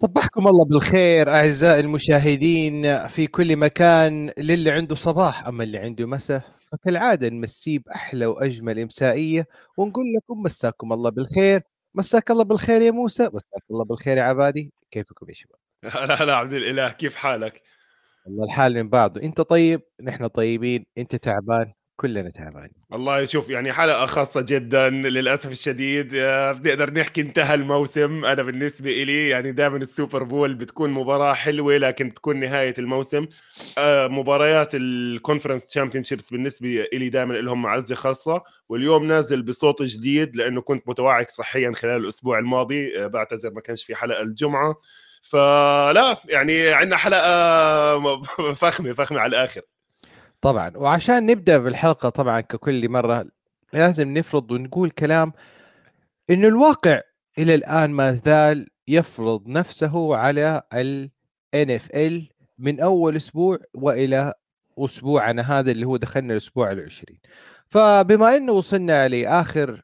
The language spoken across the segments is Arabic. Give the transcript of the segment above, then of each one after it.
صبحكم الله بالخير أعزائي المشاهدين في كل مكان للي عنده صباح أما اللي عنده مساء فكالعادة نمسيه بأحلى وأجمل إمسائية ونقول لكم مساكم الله بالخير. مساك الله بالخير يا موسى مساك الله بالخير يا عبادي. كيفكم يا شباب؟ هلا هلا عبد الإله كيف حالك؟ والله الحال من بعضه. أنت طيب؟ نحن طيبين. أنت تعبان؟ كلنا تعبانين. والله شوف يعني حلقة خاصة جدا للأسف الشديد آه، بنقدر نحكي انتهى الموسم. أنا بالنسبة إلي يعني دائما السوبر بول بتكون مباراة حلوة لكن بتكون نهاية الموسم. آه، مباريات ال conference championships بالنسبة إلي دائما لهم معزة خاصة. واليوم نازل بصوت جديد لأنه كنت متوعك صحيا خلال الأسبوع الماضي. آه، بعتذر ما كانش في حلقة الجمعة. فلا يعني عندنا حلقة فخمة فخمة على الآخر. طبعا. وعشان نبدأ بالحلقة طبعا ككل مرة لازم نفرض ونقول كلام انه الواقع إلى الآن ما زال يفرض نفسه على ال NFL من أول أسبوع وإلى أسبوعنا هذا اللي هو دخلنا الأسبوع العشرين. فبما إنه وصلنا لآخر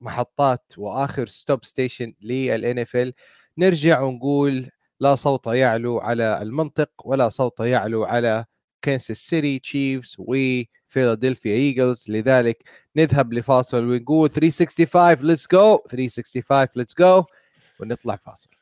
محطات وآخر stop station لل NFL نرجع ونقول لا صوت يعلو على المنطق ولا صوت يعلو على كانساس سيتي تشيفز وفيلادلفيا ايجلز لذلك نذهب لفاصل ونقول 365 let's go 365 let's go ونطلع فاصل.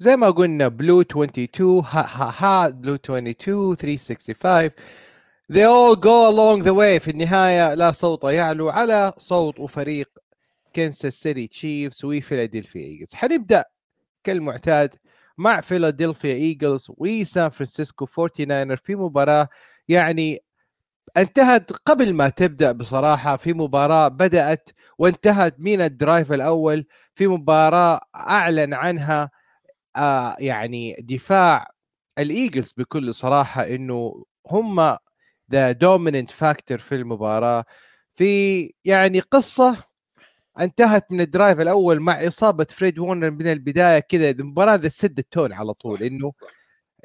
زي ما قلنا بلو 22 ها ها ها بلو 22 365 they all go along the way. في النهاية لا صوت يعلو على صوت وفريق كنساس سيتي تشيفز وفيلادلفيا ايجلز حنبدأ كالمعتاد مع فيلادلفيا ايجلز وسان فرانسيسكو 49 في مباراة. يعني انتهت قبل ما تبدأ بصراحة في مباراة بدأت وانتهت من ال drive الأول. في مباراة أعلن عنها آه يعني دفاع ال Eagles بكل صراحة إنه هم the dominant factor في المباراة. في يعني قصة انتهت من ال drive الأول مع إصابة فريد وورنر من البداية كذا المباراة that set the tone على طول إنه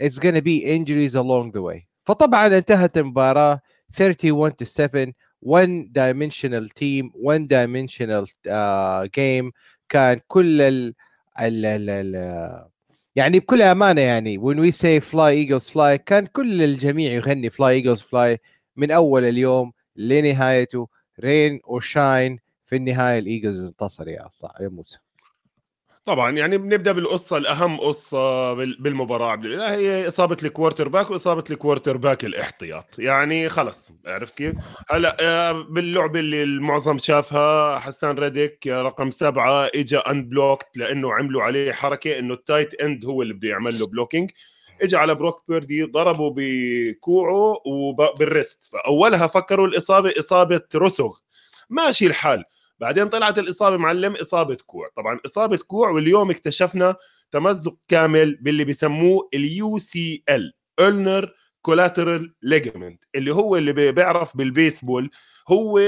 it's gonna be injuries along the way. فطبعا انتهت المباراة 31 to 7 one dimensional team one dimensional uh, game. كان كل ال ال ال ال يعني بكل أمانة يعني when we say fly eagles fly كان كل الجميع يغني fly eagles fly من أول اليوم لنهايته. rain و shine في النهاية ال Eagles انتصر يا صح يا موسى. طبعا يعني بنبدأ بالقصة الأهم قصة بالمباراة. عبد الاله هي إصابة ال quarterback وإصابة ال quarterback الاحتياط. يعني خلص عرفت كيف؟ هلأ آه، باللعبه اللي المعظم شافها حسان ريديك رقم سبعة اجى unblocked لأنه عملوا عليه حركة إنه ال tight end هو اللي بده يعمل له blocking اجى على بروك بيردي ضربه بكوعه وبال wrist فأولها فكروا الإصابة إصابة رسغ. ماشي الحال. بعدين طلعت الإصابة معلم إصابة كوع. طبعا إصابة كوع واليوم اكتشفنا تمزق كامل باللي بيسموه ال UCL ulnar collateral ligament اللي هو اللي بيعرف بالبيسبول هو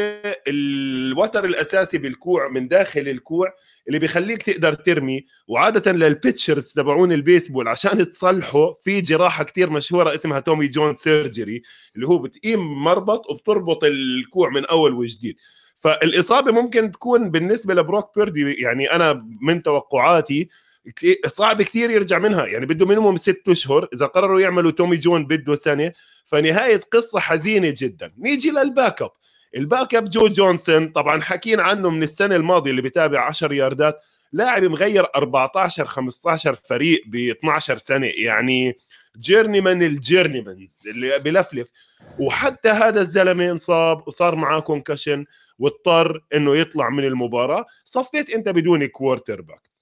الوتر الأساسي بالكوع من داخل الكوع اللي بيخليك تقدر ترمي. وعادة لل pitchers تبعون البيسبول عشان تصلحه في جراحة كتير مشهورة اسمها تومي جون surgery اللي هو بتقيم مربط وبتربط الكوع من أول وجديد. فالإصابة ممكن تكون بالنسبة لبروك بيردي يعني أنا من توقعاتي صعب كثير يرجع منها يعني بده minimum ست أشهر إذا قرروا يعملوا تومي جون بده سنة فنهاية قصة حزينة جدا. نيجي لل backup ال backup جوش جونسون طبعا حكينا عنه من السنة الماضية اللي بتابع 10 ياردات لاعب مغير 14 15 فريق ب 12 سنة يعني journeyman ال journeymans اللي بلفلف. وحتى هذا الزلمة انصاب وصار معاه concussion واضطر إنه يطلع من المباراة. صفيت أنت بدون quarterback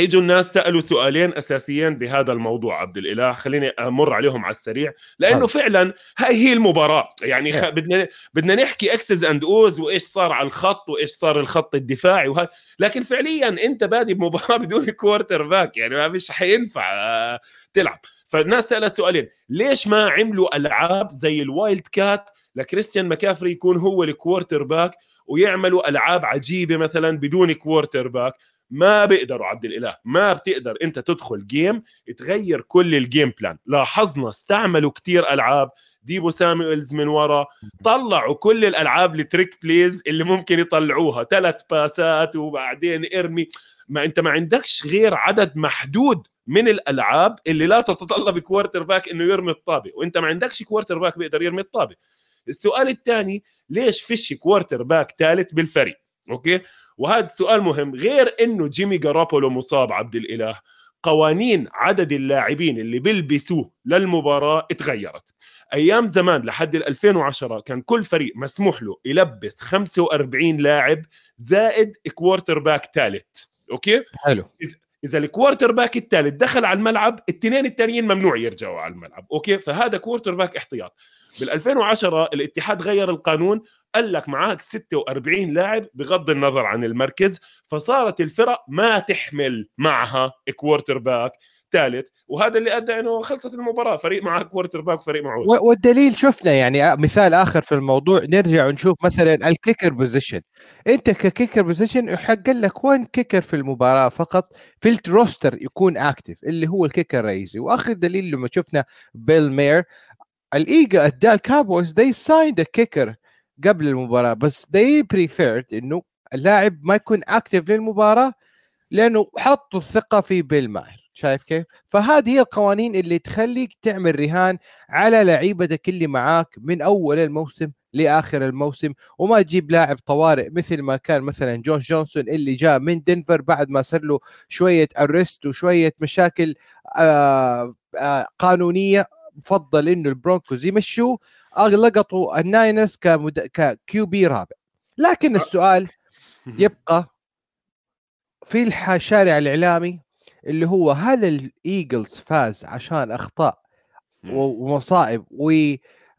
إجوا الناس سألوا سؤالين أساسيين بهذا الموضوع عبد الإله. خليني أمر عليهم على السريع. لأنه فعلا هاي هي المباراة. يعني خ... بدنا بدنا نحكي X's and O's وإيش صار على الخط وإيش صار الخط الدفاعي وه... لكن فعليا أنت بادي بمباراة بدون quarterback يعني ما فيش حينفع آه، تلعب. فالناس سألت سؤالين. ليش ما عملوا ألعاب زي ال wildcat لكريستيان ماكافري يكون هو ال quarterback ويعملوا ألعاب عجيبة مثلا بدون quarterback ما بيقدروا عبد الإله ما بتقدر أنت تدخل game تغير كل ال game plan لاحظنا استعملوا كتير ألعاب ديبو سامويلز من ورا طلعوا كل الألعاب ال trick plays اللي ممكن يطلعوها. ثلاث باسات وبعدين إرمي. ما أنت ما عندكش غير عدد محدود من الألعاب اللي لا تتطلب quarterback إنه يرمي الطابة وأنت ما عندكش quarterback بيقدر يرمي الطابة. السؤال الثاني ليش فيش quarterback ثالث بالفريق؟ أوكي؟ وهذا سؤال مهم. غير إنه جيمي جارابولو مصاب عبد الإله. قوانين عدد اللاعبين اللي بيلبسوه للمباراة اتغيرت. أيام زمان لحد 2010 كان كل فريق مسموح له يلبس 45 لاعب زائد quarterback ثالث. أوكي؟ حلو. إذا ال quarterback الثالث دخل على الملعب الاثنين الثانيين ممنوع يرجعوا على الملعب. أوكي؟ فهذا quarterback احتياط. بال 2010 الاتحاد غير القانون قال لك معاك 46 لاعب بغض النظر عن المركز فصارت الفرق ما تحمل معها quarterback ثالث وهذا اللي أدى إنه خلصت المباراة فريق معه quarterback وفريق معه والدليل شفنا يعني مثال آخر في الموضوع نرجع ونشوف مثلا ال kicker position أنت ك kicker position يحق لك one kicker في المباراة فقط في ال roster يكون active اللي هو ال kicker الرئيسي. وآخر دليل لما شفنا بيل مير الإيجا ادى ال Cowboys signed a kicker قبل المباراة بس they preferred إنه اللاعب ما يكون active للمباراة لأنه حطوا الثقة في بيل ماير شايف كيف؟ فهذه هي القوانين اللي تخليك تعمل رهان على لعيبتك اللي معاك من أول الموسم لآخر الموسم وما تجيب لاعب طوارئ مثل ما كان مثلا جوش جونسون اللي جاء من دنفر بعد ما صار له شوية arrest وشوية مشاكل آآ آآ قانونية بفضل إنه ال Broncos يمشوه لقطوا ال Niners كمد... ك QB رابع لكن السؤال يبقى في الشارع الإعلامي اللي هو هل ال Eagles فاز عشان أخطاء ومصائب و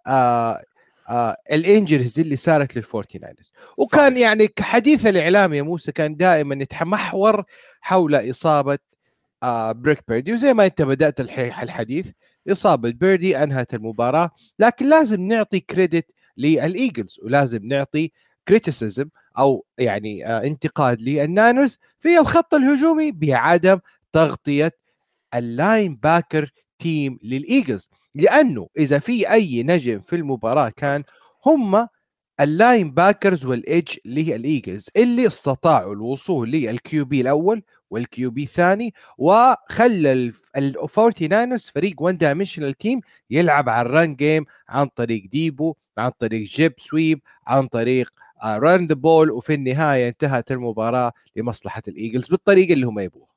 آه آه ال injuries اللي صارت لل Forty Niners وكان صحيح. يعني حديث الإعلام يا موسى كان دائما يتمحور حول إصابة آه بروك بيردي وزي ما أنت بدأت الحديث إصابة بيردي أنهت المباراة. لكن لازم نعطي credit لل Eagles ولازم نعطي criticism أو يعني آه انتقاد لل Niners في الخط الهجومي بعدم تغطية ال linebacker team لل Eagles لأنه إذا في أي نجم في المباراة كان هم ال linebackers وال edge لل Eagles اللي استطاعوا الوصول لل QB الأول وال QB الثاني وخلى ال Forty Niners فريق one dimensional team يلعب على ال run game عن طريق ديبو عن طريق jet sweep عن طريق run the ball وفي النهاية انتهت المباراة لمصلحة ال Eagles بالطريقة اللي هم يبغوها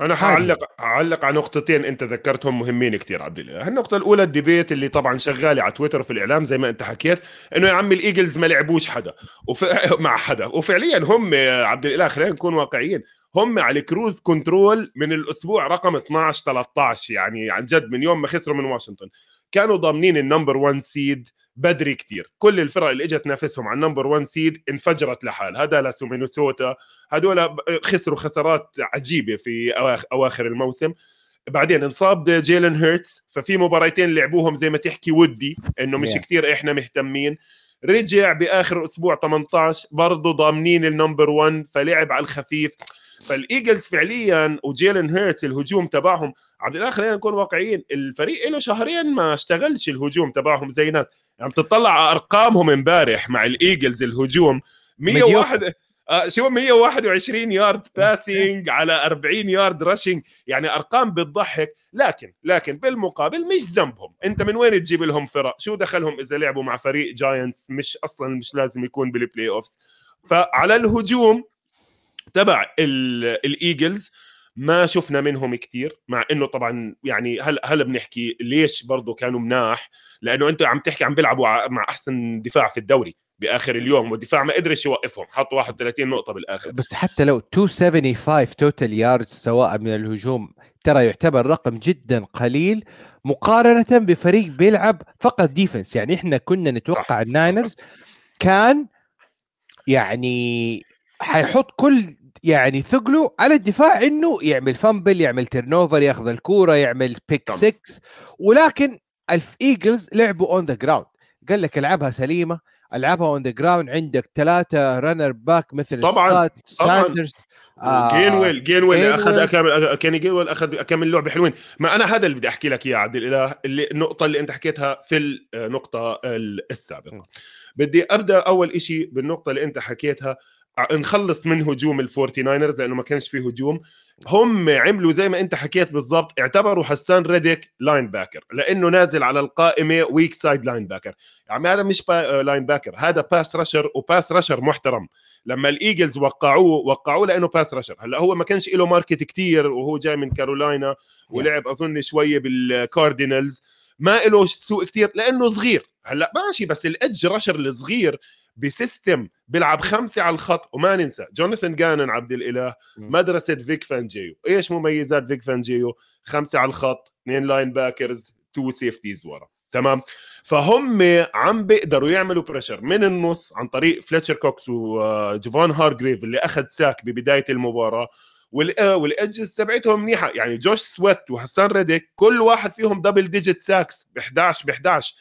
أنا حعلق حعلق على نقطتين أنت ذكرتهم مهمين كثير عبد الله. النقطة الأولى ال debate اللي طبعا شغاله على تويتر وفي الإعلام زي ما أنت حكيت إنه يا عمي ال Eagles ما لعبوش حدا. وف... مع حدا. وفعليا هم عبد الإله خلينا نكون واقعيين هم على cruise control من الأسبوع رقم 12 13 يعني عن جد من يوم ما خسروا من واشنطن. كانوا ضامنين ال number 1 seed بدري كتير. كل الفرق اللي إجت تنافسهم على ال number 1 seed انفجرت لحال. دالاس ومينيسوتا هدول خسروا خسارات عجيبة في أواخر الموسم. بعدين انصاب جيلن هيرتس ففي مباراتين لعبوهم زي ما تحكي ودي إنه مش yeah. كتير إحنا مهتمين. رجع بآخر أسبوع 18 برضه ضامنين ال number 1 فلعب على الخفيف. فال Eagles فعليا وجيلن هيرتس الهجوم تبعهم عبد الإله خلينا نكون واقعيين الفريق له شهرين ما اشتغلش الهجوم تبعهم زي الناس. يعني بتطلع على أرقامهم امبارح مع ال Eagles الهجوم 101 آه شو 121 yard passing على 40 yard rushing يعني أرقام بتضحك. لكن لكن بالمقابل مش ذنبهم. أنت من وين تجيب لهم فرق؟ شو دخلهم إذا لعبوا مع فريق Giants مش أصلا مش لازم يكون بال playoffs فعلى الهجوم تبع ال Eagles ما شفنا منهم كثير مع إنه طبعا يعني هلا هلا بنحكي ليش برضه كانوا مناح؟ لأنه أنتم عم تحكي عم بيلعبوا مع أحسن دفاع في الدوري بآخر اليوم والدفاع ما قدرش يوقفهم حطوا 31 نقطة بالآخر. بس حتى لو 275 total yards سواء من الهجوم ترى يعتبر رقم جدا قليل مقارنة بفريق بيلعب فقط defense يعني إحنا كنا نتوقع ال Niners كان يعني حيحط كل يعني ثقله على الدفاع إنه يعمل fumble يعمل turnover ياخذ الكورة يعمل pick 6 ولكن ال Eagles لعبوا on the ground قال لك العبها سليمة. العبها on the ground عندك ثلاثة runner back مثل طبعاً،. ساندرز جينويل جينويل أخذ. اكمل كيني جينويل أخذ اكمل لعبة حلوين. ما أنا هذا اللي بدي أحكي لك إياه عبد الاله اللي النقطة اللي أنت حكيتها في النقطه ال- السابقة. بدي أبدأ أول شيء بالنقطة اللي أنت حكيتها. نخلص من هجوم ال Forty Niners لأنه ما كانش في هجوم. هم عملوا زي ما أنت حكيت بالضبط اعتبروا حسان ريديك linebacker لأنه نازل على القائمة weak side linebacker يعني هذا مش با... linebacker هذا pass rusher و pass rusher محترم. لما ال Eagles وقعوه وقعوه لأنه pass rusher هلأ هو ما كانش له market كتير وهو جاي من كارولاينا ولعب أظن شوية بال Cardinals ما له سوق كتير لأنه صغير. هلأ ماشي بس ال edge rusher الصغير ب system بيلعب خمسة على الخط وما ننسى جوناثان جانون عبد الإله. مدرسة فيك فانجيو. إيش مميزات فيك فانجيو؟ خمسة على الخط اثنين linebackers two safeties ورا. تمام؟ فهم عم بيقدروا يعملوا pressure من النص عن طريق فليتشر كوكس وجيفون هارجريف اللي أخذ sack ببداية المباراة. وال- آه، وال edges تبعتهم منيحة. يعني جوش سويت وحسان ريديك كل واحد فيهم double digit sacks ب 11 ب 11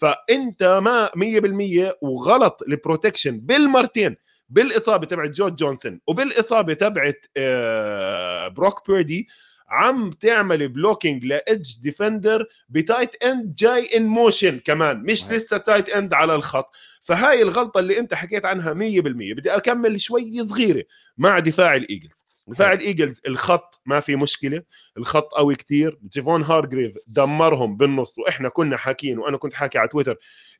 فأنت ما 100% وغلط ال protection بالمرتين بالإصابة تبعت جوش جونسون وبالإصابة تبعت آه، بروك بيردي عم تعمل blocking ل edge defender ب tight end جاي in motion كمان مش صحيح. لسه tight end على الخط. فهاي الغلطة اللي أنت حكيت عنها 100% بدي أكمل شوي صغيرة مع دفاع ال Eagles. دفاع ال Eagles الخط ما في مشكلة الخط قوي كتير. جيفون هارجريف دمرهم بالنص وإحنا كنا حاكيين وأنا كنت حاكي على تويتر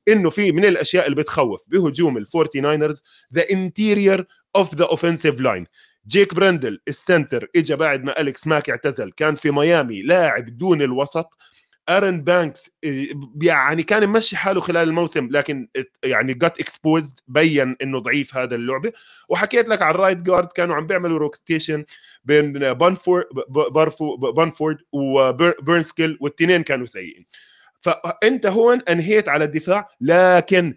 إنه في من الأشياء اللي بتخوف. بهجوم ال Forty Niners the interior of the offensive line جيك برندل ال center اجى بعد ما أليكس ماك اعتزل. كان في ميامي لاعب دون الوسط. آرن بانكس إيه، يعني كان ممشي حاله خلال الموسم لكن يعني جت exposed بين إنه ضعيف هذا اللعبة. وحكيت لك على ال right guard كانوا عم بيعملوا rotation بين بانفورد بارفو بانفورد وبيرنسكيل والاثنين كانوا سيئين. فأنت هون أنهيت على الدفاع لكن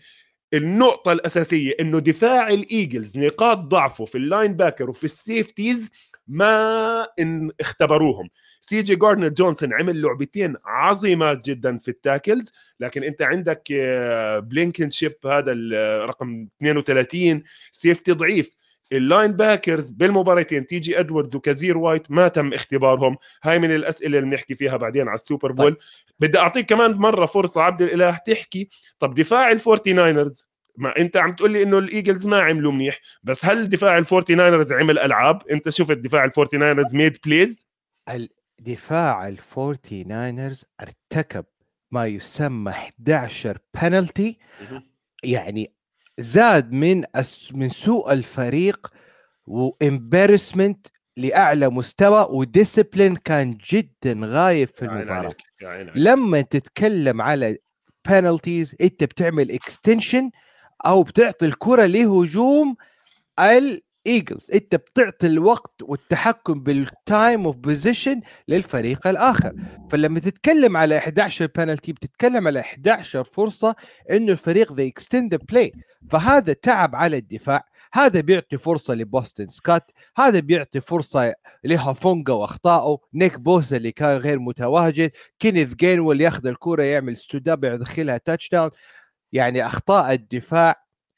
النقطة الأساسية إنه دفاع ال Eagles نقاط ضعفه في ال linebacker وفي ال safeties ما إن اختبروهم. سي جي جاردنر جونسون عمل لعبتين عظيمات جدا في ال tackles لكن أنت عندك آه، بلينكن شيب هذا الرقم 32 safety ضعيف. ال linebackers بالمباراتين تي جي إدواردز وكازير وايت ما تم اختبارهم. هاي من الأسئلة اللي بنحكي فيها بعدين على ال Super Bowl. طيب. بدي أعطيك كمان مرة فرصة عبد الإله تحكي. طب دفاع ال Forty Niners ما أنت عم تقول لي إنه ال Eagles ما عملوا منيح بس هل دفاع ال Forty Niners عمل ألعاب؟ أنت شفت دفاع ال Forty Niners made plays دفاع ال Forty Niners ارتكب ما يسمى 11 بنالتي يعني زاد من أس من سوء الفريق و embarrassment لأعلى مستوى و discipline كان جدا غايب في المباراة. لما تتكلم على penalties انت بتعمل extension أو بتعطي الكرة لهجوم الايجلز انت بتعطي الوقت والتحكم بال time of possession للفريق الآخر. فلما تتكلم على 11 بنالتي بتتكلم على 11 فرصة إنه الفريق ذا extend play فهذا تعب على الدفاع. هذا بيعطي فرصة لبوستن سكات. هذا بيعطي فرصة لهافونجا وأخطائه. نيك بوزا اللي كان غير متواجد. كينيث جينويل ياخذ الكرة يعمل ستوداب يدخلها تاتش داون يعني أخطاء الدفاع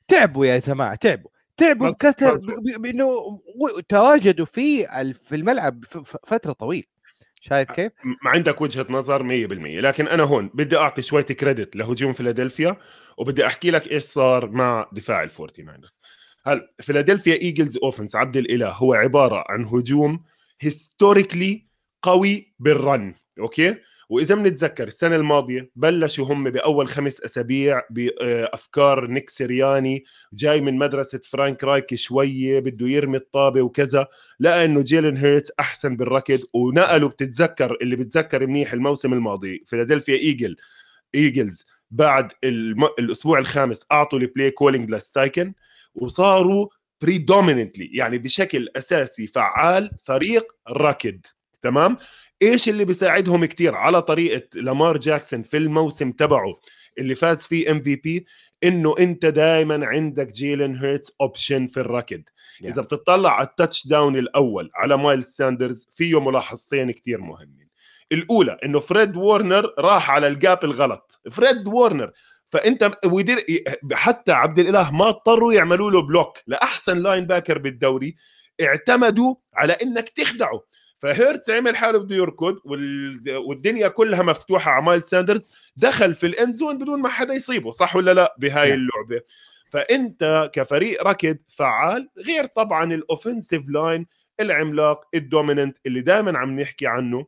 تعبوا يا جماعة تعبوا. تعبوا بكثر. ب- بإنه تواجدوا في في الملعب فترة طويلة شايف كيف؟ ما عندك وجهة نظر 100% لكن أنا هون بدي أعطي شوية كريدت لهجوم فيلادلفيا وبدي أحكي لك إيش صار مع دفاع الفورتي ناينرز هل فيلادلفيا إيجلز offense عبد الإله هو عبارة عن هجوم historically قوي بال run okay وإذا بنتذكر السنة الماضية بلشوا هم بأول خمس أسابيع بأفكار نيك سيرياني جاي من مدرسة فرانك رايك شوية بده يرمي الطابة وكذا لقى انه جيلن هيرتس أحسن بالركض ونقلوا بتتذكر اللي بتذكر منيح الموسم الماضي فيلادلفيا إيجل إيجلز. بعد الم... الأسبوع الخامس أعطوا ال play calling لستايكن وصاروا predominantly يعني بشكل أساسي فعال فريق ركض. تمام؟ إيش اللي بيساعدهم كتير؟ على طريقة لامار جاكسون في الموسم تبعه اللي فاز فيه MVP إنه أنت دائما عندك جيلن هيرتس option في الركض. Yeah. إذا بتطلع على ال touchdown الأول على مايلز ساندرز فيه ملاحظتين كتير مهمين. الأولى إنه فريد وورنر راح على ال gap الغلط. فريد وورنر فأنت ودير حتى عبد الإله ما اضطروا يعملوا له block لأحسن linebacker بالدوري اعتمدوا على إنك تخدعه. فهيرتز عمل حاله بده يركض والدنيا كلها مفتوحة على مايل ساندرز دخل في ال end zone بدون ما حدا يصيبه صح ولا لا؟ بهاي نعم. اللعبة. فأنت كفريق ركض فعال غير طبعا ال offensive line العملاق ال dominant اللي دائما عم نحكي عنه.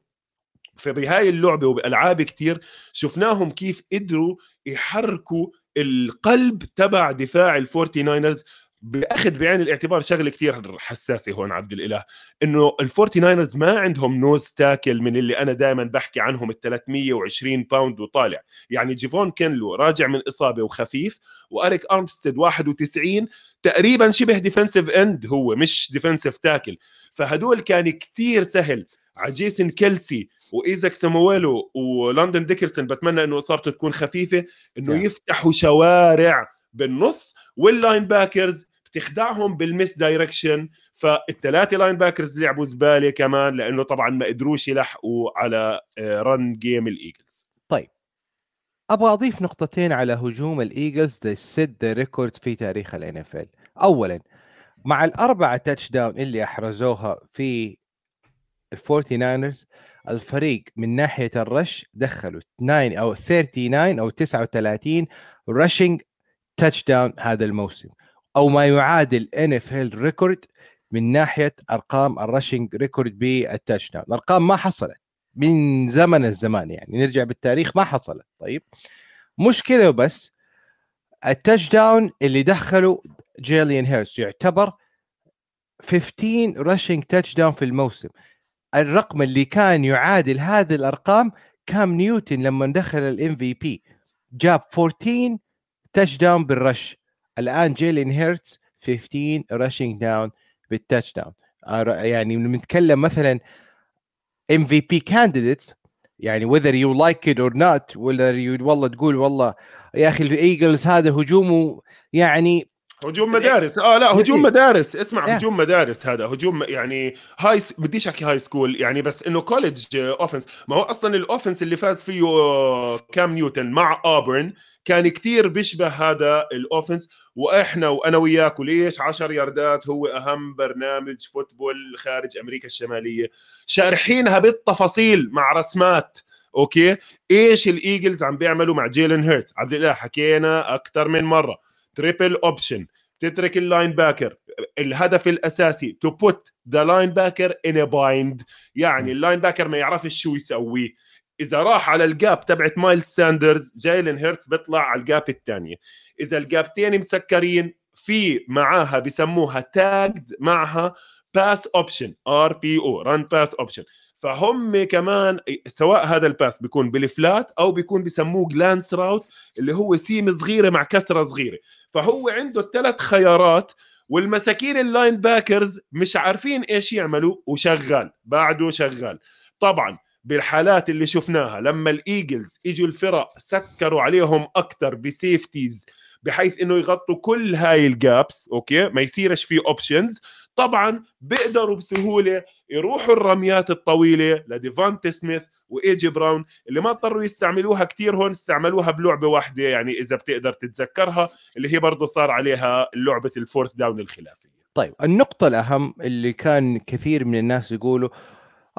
فبهاي اللعبة وبألعاب كتير شفناهم كيف قدروا يحركوا القلب تبع دفاع الفورتي ناينرز بأخذ بعين الاعتبار شغلة كثير حساسة هون عبد الإله. إنه الفورتي ناينرز ما عندهم nose tackle من اللي أنا دائما بحكي عنهم ال 320 pound وطالع. يعني جيفون كينلو راجع من إصابة وخفيف وأريك ارمستيد 91 تقريبا شبه defensive end هو مش defensive tackle فهدول كان كثير سهل. على جيسون كيلسي وإيزاك سامويلو ولندن ديكرسون بتمنى إنه إصابته تكون خفيفة إنه yeah. يفتحوا شوارع بالنص وال linebackers بتخدعهم بال misdirection فالثلاثه linebackers لعبوا زبالة كمان لأنه طبعا ما قدروش يلحقوا على run game الإيجلز. طيب. أبغى أضيف نقطتين على هجوم الإيجلز set record في تاريخ ال NFL اولا مع الأربعة touchdown اللي أحرزوها في الفورتي ناينرز الفريق من ناحية ال rush دخلوا 9 أو 39 أو 39 rushing touchdown هذا الموسم. أو ما يعادل NFL record من ناحية أرقام ال rushing record بال touchdown الأرقام ما حصلت. من زمن الزمان يعني. نرجع بالتاريخ ما حصلت. طيب. مش كذا وبس ال touchdown اللي دخله جيلين هيرتس يعتبر 15 rushing touchdown في الموسم. الرقم اللي كان يعادل هذه الأرقام كام نيوتن لما دخل ال MVP جاب 14 touchdown بال rush الآن جيلين هيرتز 15 rushing down بال touchdown يعني بنتكلم مثلا MVP candidates يعني whether you like it or not whether you والله تقول والله يا أخي الايجلز هذا هجومه يعني هجوم مدارس. آه لا هجوم مدارس. اسمع هجوم مدارس هذا. هجوم يعني هاي بديش أحكي high school يعني بس إنه college offense ما هو أصلا ال offense اللي فاز فيه كام نيوتن مع اوبرن كان كتير بيشبه هذا ال offense وإحنا وأنا وياك وليش 10 ياردات هو أهم برنامج football خارج أمريكا الشمالية. شارحينها بالتفاصيل مع رسمات okay؟ إيش الايجلز عم بيعملوا مع جيلن هيرت عبد الله حكينا أكثر من مرة. triple option تترك ال linebacker الهدف الأساسي to put the linebacker in bind يعني ال linebacker ما يعرفش شو يسوي. إذا راح على ال gap تبعت مايل ساندرز جايلن هيرتس بيطلع على ال gap الثانية إذا ال gapتين مسكرين في معاها بسموها tagged معها pass option RPO run pass option فهم كمان سواء هذا ال pass بيكون بال flat أو بيكون بسموه glance route اللي هو seam صغيرة مع كسرة صغيرة. فهو عنده الثلاث خيارات والمساكين ال linebackers مش عارفين إيش يعملوا وشغال بعده شغال. طبعا بالحالات اللي شفناها لما الإيجلز إجوا الفرق سكروا عليهم أكثر ب safeties بحيث إنه يغطوا كل هاي ال gaps okay؟ ما يصيرش في options طبعا بيقدروا بسهولة يروحوا الرميات الطويلة لديفانتي سميث وإيه جي براون اللي ما اضطروا يستعملوها كثير هون استعملوها بلعبة واحدة يعني إذا بتقدر تتذكرها اللي هي برضه صار عليها لعبة ال fourth down الخلافية. طيب النقطة الأهم اللي كان كثير من الناس يقولوا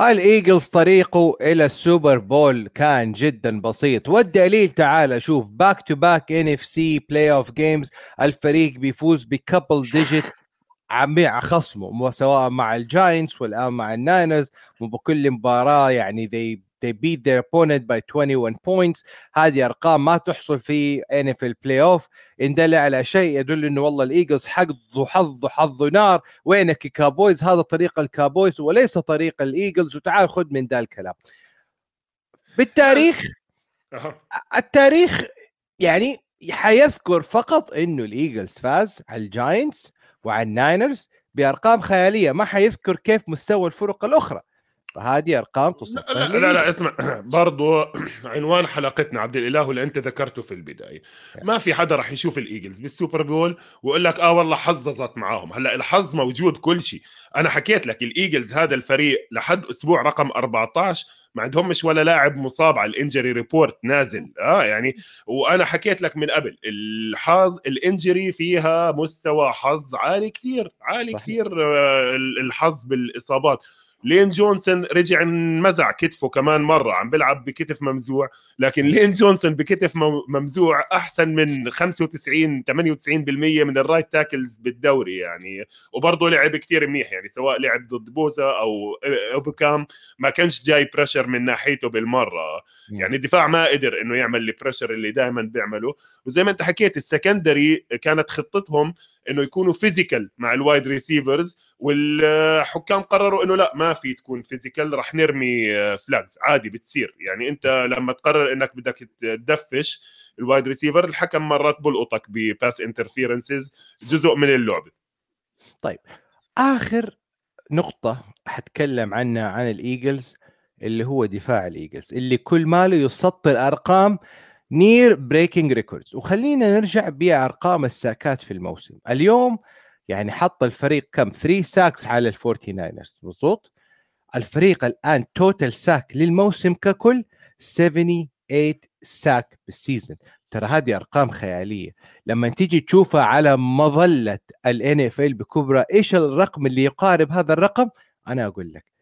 الإيجلز طريقه إلى السوبر بول كان جدا بسيط. والدليل تعال شوف back to back NFC playoff games الفريق بيفوز ب double digit مع خصمه سواء مع الجاينتس والآن مع الناينرز وبكل مباراة يعني they they beat their opponent by 21 points. هذه أرقام ما تحصل في NFL playoff ان دل على شيء يدل إنه والله الإيجلز حظه حظه حظ نار. وينك كابويز هذا طريق الكابويز وليس طريق الإيجلز. وتعال خذ من ذا الكلام. بالتاريخ التاريخ يعني حيذكر فقط إنه الإيجلز فاز على الجاينتس. وعلى الناينرز بأرقام خيالية. ما حيذكر كيف مستوى الفرق الأخرى. فهذه أرقام لا تصفر لا, لا, لا اسمع برضو عنوان حلقتنا عبد الإله واللي أنت ذكرته في البداية. ما في حدا راح يشوف الإيجلز بالسوبر بول ويقول لك آه والله حظ ظبطت معاهم. هلأ الحظ موجود كل شيء. أنا حكيت لك الإيجلز هذا الفريق لحد أسبوع رقم 14 ما عندهم مش ولا لاعب مصاب على ال injury report نازل. آه يعني وأنا حكيت لك من قبل الحظ ال injury فيها مستوى حظ عالي كثير عالي كثير آه الحظ بالإصابات. لين جونسون رجع انمزع كتفه كمان مرة عم بيلعب بكتف ممزوع لكن لين جونسون بكتف ممزوع أحسن من 95 98% من ال right tackles بالدوري يعني. وبرضه لعب كتير منيح يعني سواء لعب ضد بوزا أو أو بوكام ما كانش جاي pressure من ناحيته بالمرة. يعني الدفاع ما قدر إنه يعمل ال pressure اللي دائما بيعمله. وزي ما أنت حكيت ال secondary كانت خطتهم إنه يكونوا physical مع ال wide receivers والحكام قرروا إنه لا ما في تكون physical رح نرمي flags عادي بتصير. يعني أنت لما تقرر إنك بدك تدفش ال wide receiver الحكم مرات بلقطك ب pass interferences جزء من اللعبه طيب آخر نقطة حتكلم عنها عن الإيجلز اللي هو دفاع الإيجلز اللي كل ماله يسطر أرقام near breaking records وخلينا نرجع بأرقام ال sack ات في الموسم. اليوم يعني حط الفريق كم؟ 3 sacks على الفورتي ناينرز. مظبوط الفريق الآن total sack للموسم ككل 78 sack بال season ترى هذه أرقام خيالية. لما تيجي تشوفها على مظلة ال NFL بكبرى إيش الرقم اللي يقارب هذا الرقم؟ أنا أقول لك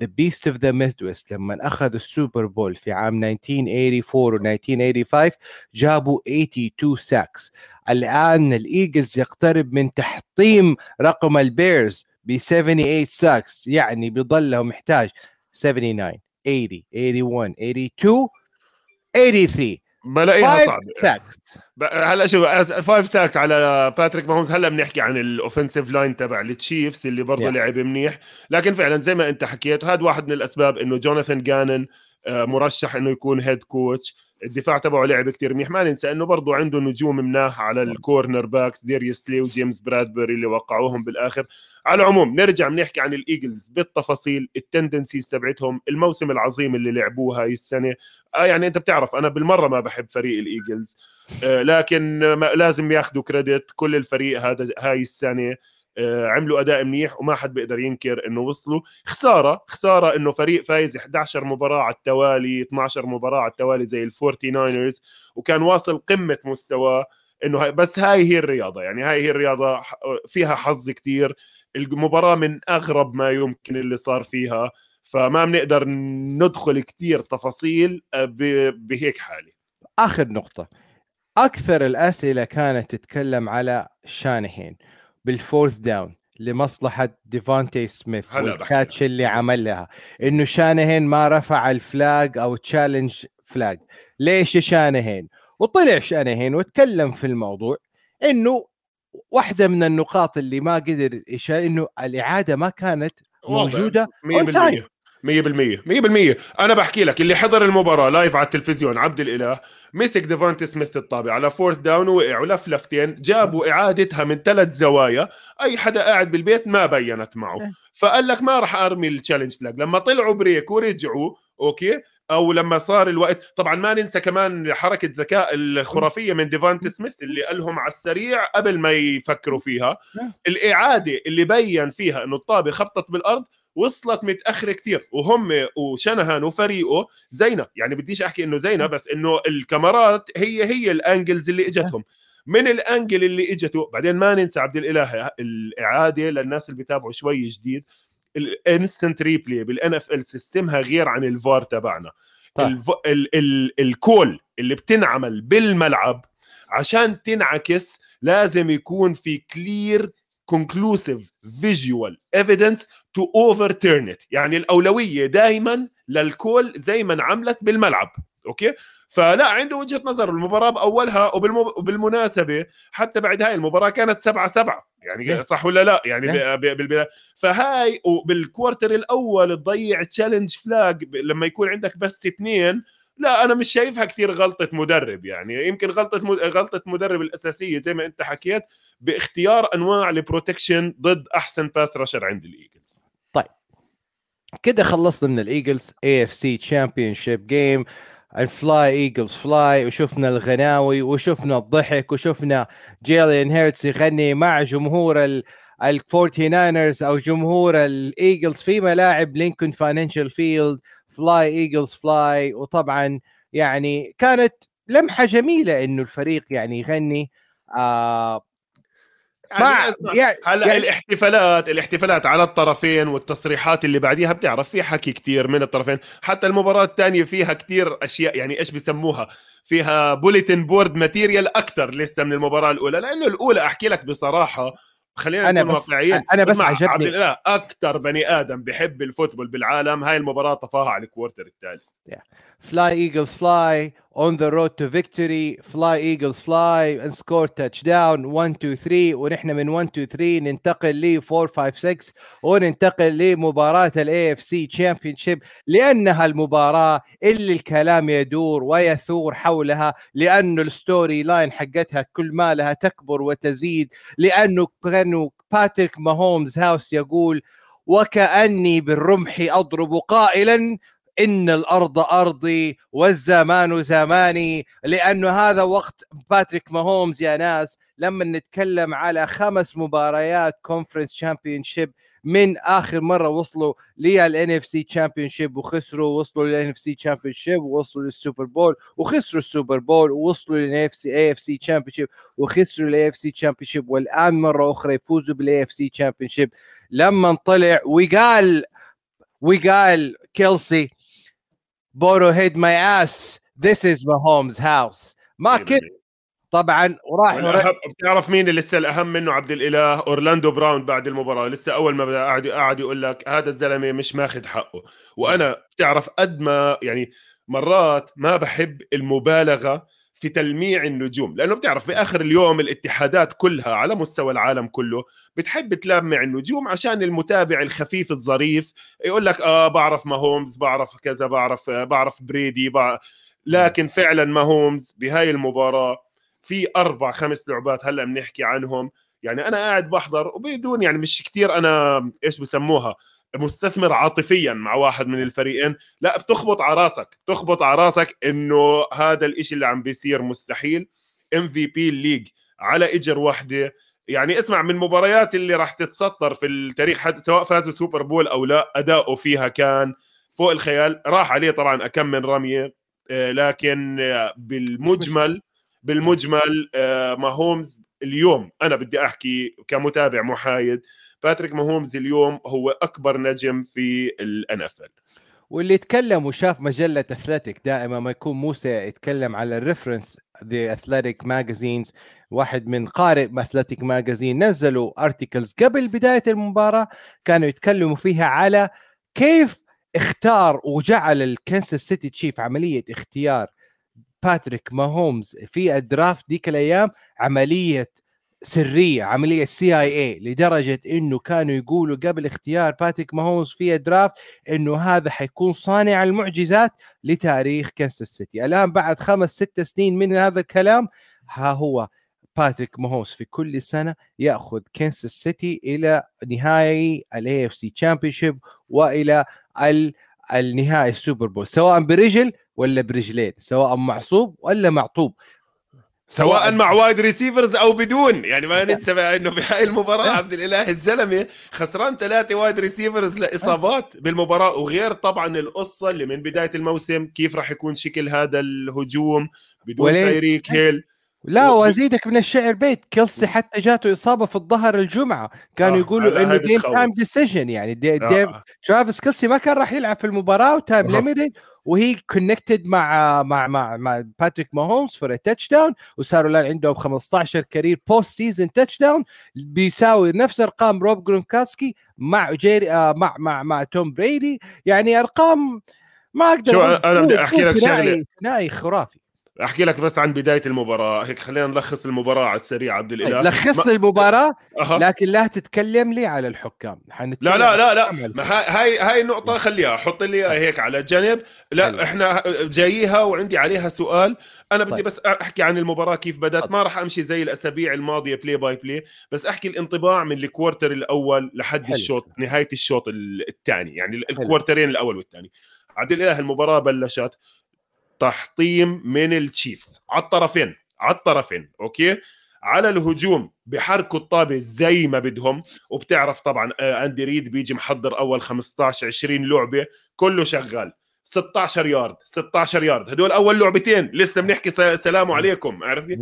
the beast of the Midwest لما اخذ السوبر بول في عام 1984 و 1985 جابوا 82 sacks الان الايجلز يقترب من تحطيم رقم البيرز ب 78 sacks يعني بيضل محتاج 79 80 81 82 83 بلاقيها صعبة. sacks هلا شوف five sacks على باتريك ماهومز هلا بنحكي عن ال offensive line تبع التشيفز اللي برضه yeah. لعب منيح. لكن فعلا زي ما أنت حكيت هذا واحد من الأسباب إنه جوناثان جانون مرشح إنه يكون head coach الدفاع تبعه لعب كتير منيح. ما ننسى إنه برضه عنده نجوم مناح على ال cornerbacks داريوس سلاي وجيمس برادبري اللي وقعوهم بالآخر. على العموم نرجع بنحكي عن الإيجلز بالتفاصيل ال tendencies تبعتهم الموسم العظيم اللي لعبوه هاي السنة. آه يعني أنت بتعرف أنا بالمرة ما بحب فريق الإيجلز. آه لكن لازم ياخذوا credit كل الفريق هذا هاي السنة. عملوا أداء منيح وما حد بيقدر ينكر إنه وصلوا. خسارة خسارة إنه فريق فايز 11 مباراة على التوالي 12 مباراة على التوالي زي الفورتي ناينرز وكان واصل قمة مستواه إنه بس هاي هي الرياضة. يعني هاي هي الرياضة فيها حظ كتير. المباراة من أغرب ما يمكن اللي صار فيها. فما بنقدر ندخل كتير تفاصيل بهيك حالة. آخر نقطة. أكثر الأسئلة كانت تتكلم على شانهان. بال fourth down لمصلحة ديفانتي سميث وال catch اللي عملها إنه شانهان ما رفع ال flag أو challenge flag ليش شانهان؟ وطلع شانهان وتكلم في الموضوع إنه واحدة من النقاط اللي ما قدر إنه الإعادة ما كانت موجودة on time 100% 100% أنا بحكي لك اللي حضر المباراة live على التلفزيون عبد الإله مسك ديفانتي سميث الطابة على fourth down ووقع ولف لفتين جابوا اعادتها من ثلاث زوايا. أي حدا قاعد بالبيت ما بينت معه. إيه. فقال لك ما راح أرمي ال challenge flag لما طلعوا break ورجعوا okay؟ أو لما صار الوقت طبعا ما ننسى كمان حركة ذكاء الخرافية من ديفانتي سميث اللي قالهم على السريع قبل ما يفكروا فيها. إيه. الإعادة اللي بين فيها إنه الطابة خبطت بالأرض وصلت متأخرة كثير وهم وشانهان وفريقه زينة. يعني بديش أحكي إنه زينة بس إنه الكاميرات هي هي ال angles اللي إجتهم. من ال angle اللي إجته بعدين ما ننسى عبد الإله الإعادة للناس اللي بيتابعوا شوي جديد. ال instant replay بال NFL system ها غير عن الفار تبعنا. طيب. ال ال ال call اللي بتنعمل بالملعب عشان تنعكس لازم يكون في clear conclusive visual evidence to overturn it. يعني الأولوية دائما لل call زي ما انعملت بالملعب. أوكي؟ فلا عنده وجهة نظر. المباراة بأولها وبالمناسبة حتى بعد هاي المباراة كانت سبعة سبعة. يعني صح ولا لا؟ يعني بالبداية. فهاي وبال quarter الأول تضيع challenge flag لما يكون عندك بس اثنين لا أنا مش شايفها كثير غلطة مدرب يعني. يمكن غلطة مد... غلطة مدرب الأساسية زي ما أنت حكيت باختيار أنواع ال protection ضد أحسن pass rusher عند الايجلز طيب. كده خلصنا من ال Eagles AFC championship game ال fly Eagles fly وشفنا الغناوي وشفنا الضحك وشفنا جيلين هيرتس يغني مع جمهور ال Forty Niners أو جمهور الايجلز في ملاعب لينكولن فاينانشال فيلد fly Eagles fly وطبعا يعني كانت لمحة جميلة إنه الفريق يعني يغني. آه يعني يعني هلا يعني الاحتفالات الاحتفالات على الطرفين والتصريحات اللي بعديها بتعرف في حكي كتير من الطرفين. حتى المباراة الثانية فيها كتير أشياء يعني إيش بسموها فيها bulletin board material أكثر لسه من المباراة الأولى. لأنه الأولى أحكي لك بصراحة خلينا نكون واقعيين. أنا بس عجبني. عبد الإله أكثر بني آدم بحب ال football بالعالم هاي المباراة طفاها على ال quarter الثالث. Fly Eagles fly on the road to victory. Fly eagles fly. And score touchdown. 1 2 3 ونحن من 1 2 3 ننتقل ل 4 5 6 وننتقل لمباراه ال AFC championship لأنها المباراة اللي الكلام يدور ويثور حولها لأنه ال storyline حقتها كل ما لها تكبر وتزيد لأنه كانوا باتريك ماهومز house يقول وكأني بالرمح أضرب قائلا إن الأرض أرضي والزمان زماني لأنه هذا وقت باتريك ماهومز يا ناس لما نتكلم على خمس مباريات conference championship من آخر مرة وصلوا لل AFC champion وخسروا وصلوا لل AFC champion ووصلوا لل Super Bowl وخسروا ال Super Bowl ووصلوا للإن إف سي إي إف سي تشامبيون شيب وخسروا الاي إف سي تشامبيون شيب والآن مرة أخرى يفوزوا بال AFC champion لما طلع وقال وقال كيلسي Burrowhead my ass this is Mahomes house ما كنت طبعا وراح بتعرف مين اللي لسه الأهم منه؟ عبد الإله أورلاندو براون بعد المباراة. لسه أول ما بدأ قاعد قاعد يقول لك هذا الزلمة مش ماخذ حقه. وأنا بتعرف قد ما يعني مرات ما بحب المبالغة في تلميع النجوم لأنه بتعرف بآخر اليوم الاتحادات كلها على مستوى العالم كله بتحب تلمع النجوم عشان المتابع الخفيف الظريف يقول لك آه بعرف ما هومز بعرف كذا بعرف آه بعرف بريدي بعرف لكن فعلا ما هومز بهاي المباراة في أربع خمس لعبات هلأ بنحكي عنهم يعني أنا قاعد بحضر وبدون يعني مش كثير أنا إيش بسموها مستثمر عاطفيا مع واحد من الفريقين لا بتخبط على راسك تخبط على راسك إنه هذا الإشي اللي عم بيصير مستحيل. MVP ال league على إجر واحدة يعني اسمع من المباريات اللي راح تتسطر في التاريخ حد سواء فازوا Super Bowl أو لا أداؤه فيها كان فوق الخيال. راح عليه طبعا أكم من رمية آه، لكن بالمجمل بالمجمل آه، ماهومز اليوم أنا بدي أحكي كمتابع محايد باتريك ماهومز اليوم هو أكبر نجم في ال NFL واللي يتكلم وشاف مجلة Athletic دائما ما يكون موسى يتكلم على ال reference The Athletic magazines واحد من قارئ Athletic magazine نزلوا articles قبل بداية المباراة كانوا يتكلموا فيها على كيف اختار وجعل ال Kansas City Chiefs عملية اختيار باتريك ماهومز في ال draft ديك الأيام عملية سرية عملية CIA لدرجة إنه كانوا يقولوا قبل اختيار باتريك ماهومز في ال draft إنه هذا حيكون صانع المعجزات لتاريخ كانساس سيتي الآن بعد خمس ست سنين من هذا الكلام ها هو باتريك ماهومز في كل سنة يأخذ كانساس سيتي إلى نهائي ال AFC championship وإلى النهائي ال Super Bowl سواء برجل ولا برجلين سواء معصوب ولا معطوب. سواء مع wide receivers أو بدون. يعني ما ننسى إنه بهاي المباراة عبد الإله الزلمة خسران ثلاثة wide receivers لإصابات بالمباراة وغير طبعا القصة اللي من بداية الموسم كيف راح يكون شكل هذا الهجوم بدون تايريك هيل. لا وأزيدك من الشعر بيت. كيلسي حتى جاته إصابة في الظهر الجمعة. كانوا آه يقولوا إنه game time decision يعني دي آه. ترافيس كيلسي ما كان راح يلعب في المباراة و time limited وهي connected مع مع مع مع باتريك ماهومز for touchdown وصاروا الآن عندهم 15 career postseason touchdown بيساوي نفس أرقام روب جرونكاسكي مع جيري آه مع مع مع توم بريدي يعني أرقام ما أقدر شو أنا بدي أحكي لك شغلة. خرافي. أحكي لك بس عن بداية المباراة. هيك خلينا نلخص المباراة على السريع عبد الإله. لخص لي المباراة أه. لكن لا تتكلم لي على الحكام. لا لا لا لا. ما هاي هاي النقطه خليها حط لي هيك على جنب لا حلو. إحنا جاييها وعندي عليها سؤال. أنا بدي طيب. بس أحكي عن المباراة كيف بدأت. طيب. ما راح أمشي زي الأسابيع الماضية play by play بس أحكي الانطباع من ال quarter الأول لحد حلو. الشوط نهاية الشوط الثاني يعني ال quarter ين الأول والثاني. عبد الإله المباراة بلشت. تحطيم من ال Chiefs على الطرفين على الطرفين أوكي؟ على الهجوم بحركوا الطابه زي ما بدهم. وبتعرف طبعا آه، أندي ريد بيجي محضر أول 15 20 لعبة كله شغال. 16 يارد 16 يارد. هدول أول لعبتين. لسه بنحكي سلام عليكم عرفتي؟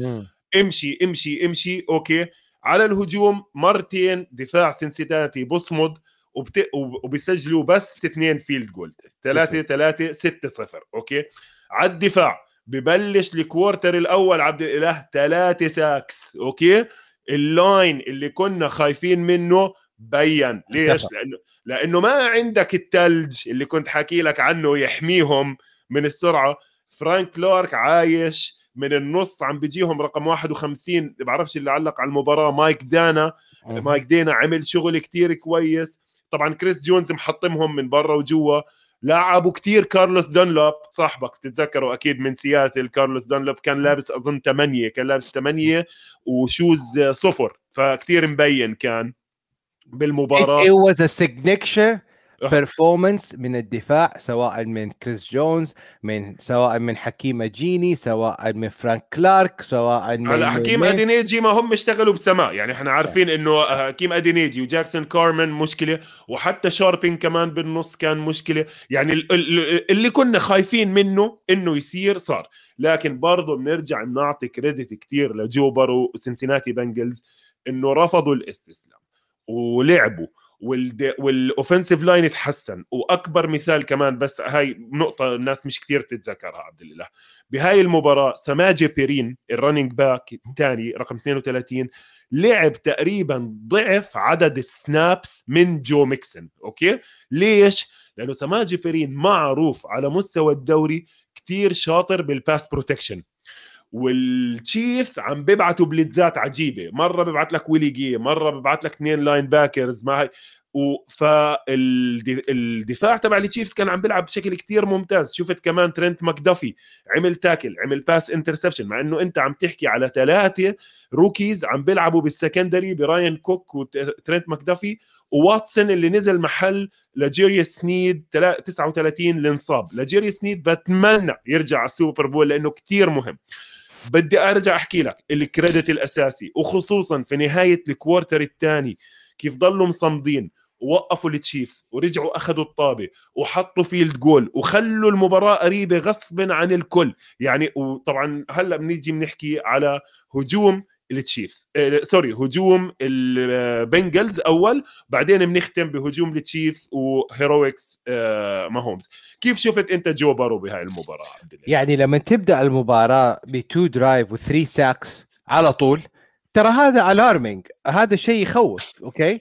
امشي امشي امشي أوكي؟ على الهجوم مرتين دفاع سنسيناتي بصمد وبت... وبيسجلوا بس اثنين field goal 3 3 6 0 okay؟ على الدفاع. ببلش ال quarter الأول عبد الإله ثلاثة sacks. okay؟ ال line اللي كنا خايفين منه بين. ليش؟ لأنه لأنه ما عندك الثلج اللي كنت حكي لك عنه يحميهم من السرعة. فرانك كلارك عايش من النص عم بيجيهم رقم 51 بعرفش اللي علق على المباراة. مايك دانا. مايك دينا عمل شغل كتير كويس. طبعا كريس جونز محطمهم من برا وجوا. لعبوا كتير كارلوس دونلوب صاحبك تتذكروا أكيد من سياتل. كارلوس دونلوب كان لابس أظن 8 كان لابس 8 و shoes صفر فكتير مبين كان بالمباراة. It, was a signature performance من الدفاع سواء من كريس جونز من سواء من حكيم أجيني سواء من فرانك كلارك سواء من على حكيم من أدينيجي ما هم اشتغلوا بسماء يعني إحنا عارفين إنه حكيم أدينيجي وجاكسون كارمن مشكلة وحتى شاربين كمان بالنص كان مشكلة. يعني اللي كنا خايفين منه إنه يصير صار. لكن برضه بنرجع بنعطي credit كثير لجو بورو وسنسيناتي بنجلز إنه رفضوا الاستسلام ولعبوا. وال offensive line يتحسن. وأكبر مثال كمان بس هاي نقطة الناس مش كثير تتذكرها عبد الله. بهاي المباراة سماجه بيرين ال running back الثاني رقم 32 لعب تقريبا ضعف عدد ال snaps من جو ميكسن. okay؟ ليش؟ لأنه سماجه بيرين معروف على مستوى الدوري كثير شاطر بال pass protection والتشيفز عم بيبعتوا blitz ات عجيبة. مرة ببعث لك ويلي جي مرة ببعث لك اثنين linebackers ما هي. فالدفاع تبع التشيفز كان عم بيلعب بشكل كتير ممتاز. شفت كمان ترنت ماكدافي عمل tackle عمل pass interception مع إنه أنت عم تحكي على ثلاثة rookies عم بيلعبوا بال secondary براين كوك وترنت ماكدافي وواتسون اللي نزل محل لجيري سنيد 39 اللي انصاب لجيري سنيد بتمنى يرجع على السوبر بول لأنه كتير مهم. بدي أرجع أحكي لك ال credit الأساسي وخصوصا في نهاية ال quarter الثاني كيف ضلوا مصمدين ووقفوا التشيفز ورجعوا أخذوا الطابة وحطوا field goal وخلوا المباراة قريبة غصبا عن الكل. يعني وطبعا هلأ بنيجي بنحكي على هجوم التشيفز آه sorry هجوم البنجلز أول بعدين بنختم بهجوم التشيفز و heroics آه ماهومز كيف شفت أنت جو بورو بهاي المباراة؟ يعني لما تبدأ المباراة ب two drive و three sacks على طول ترى هذا alarming هذا شيء يخوف okay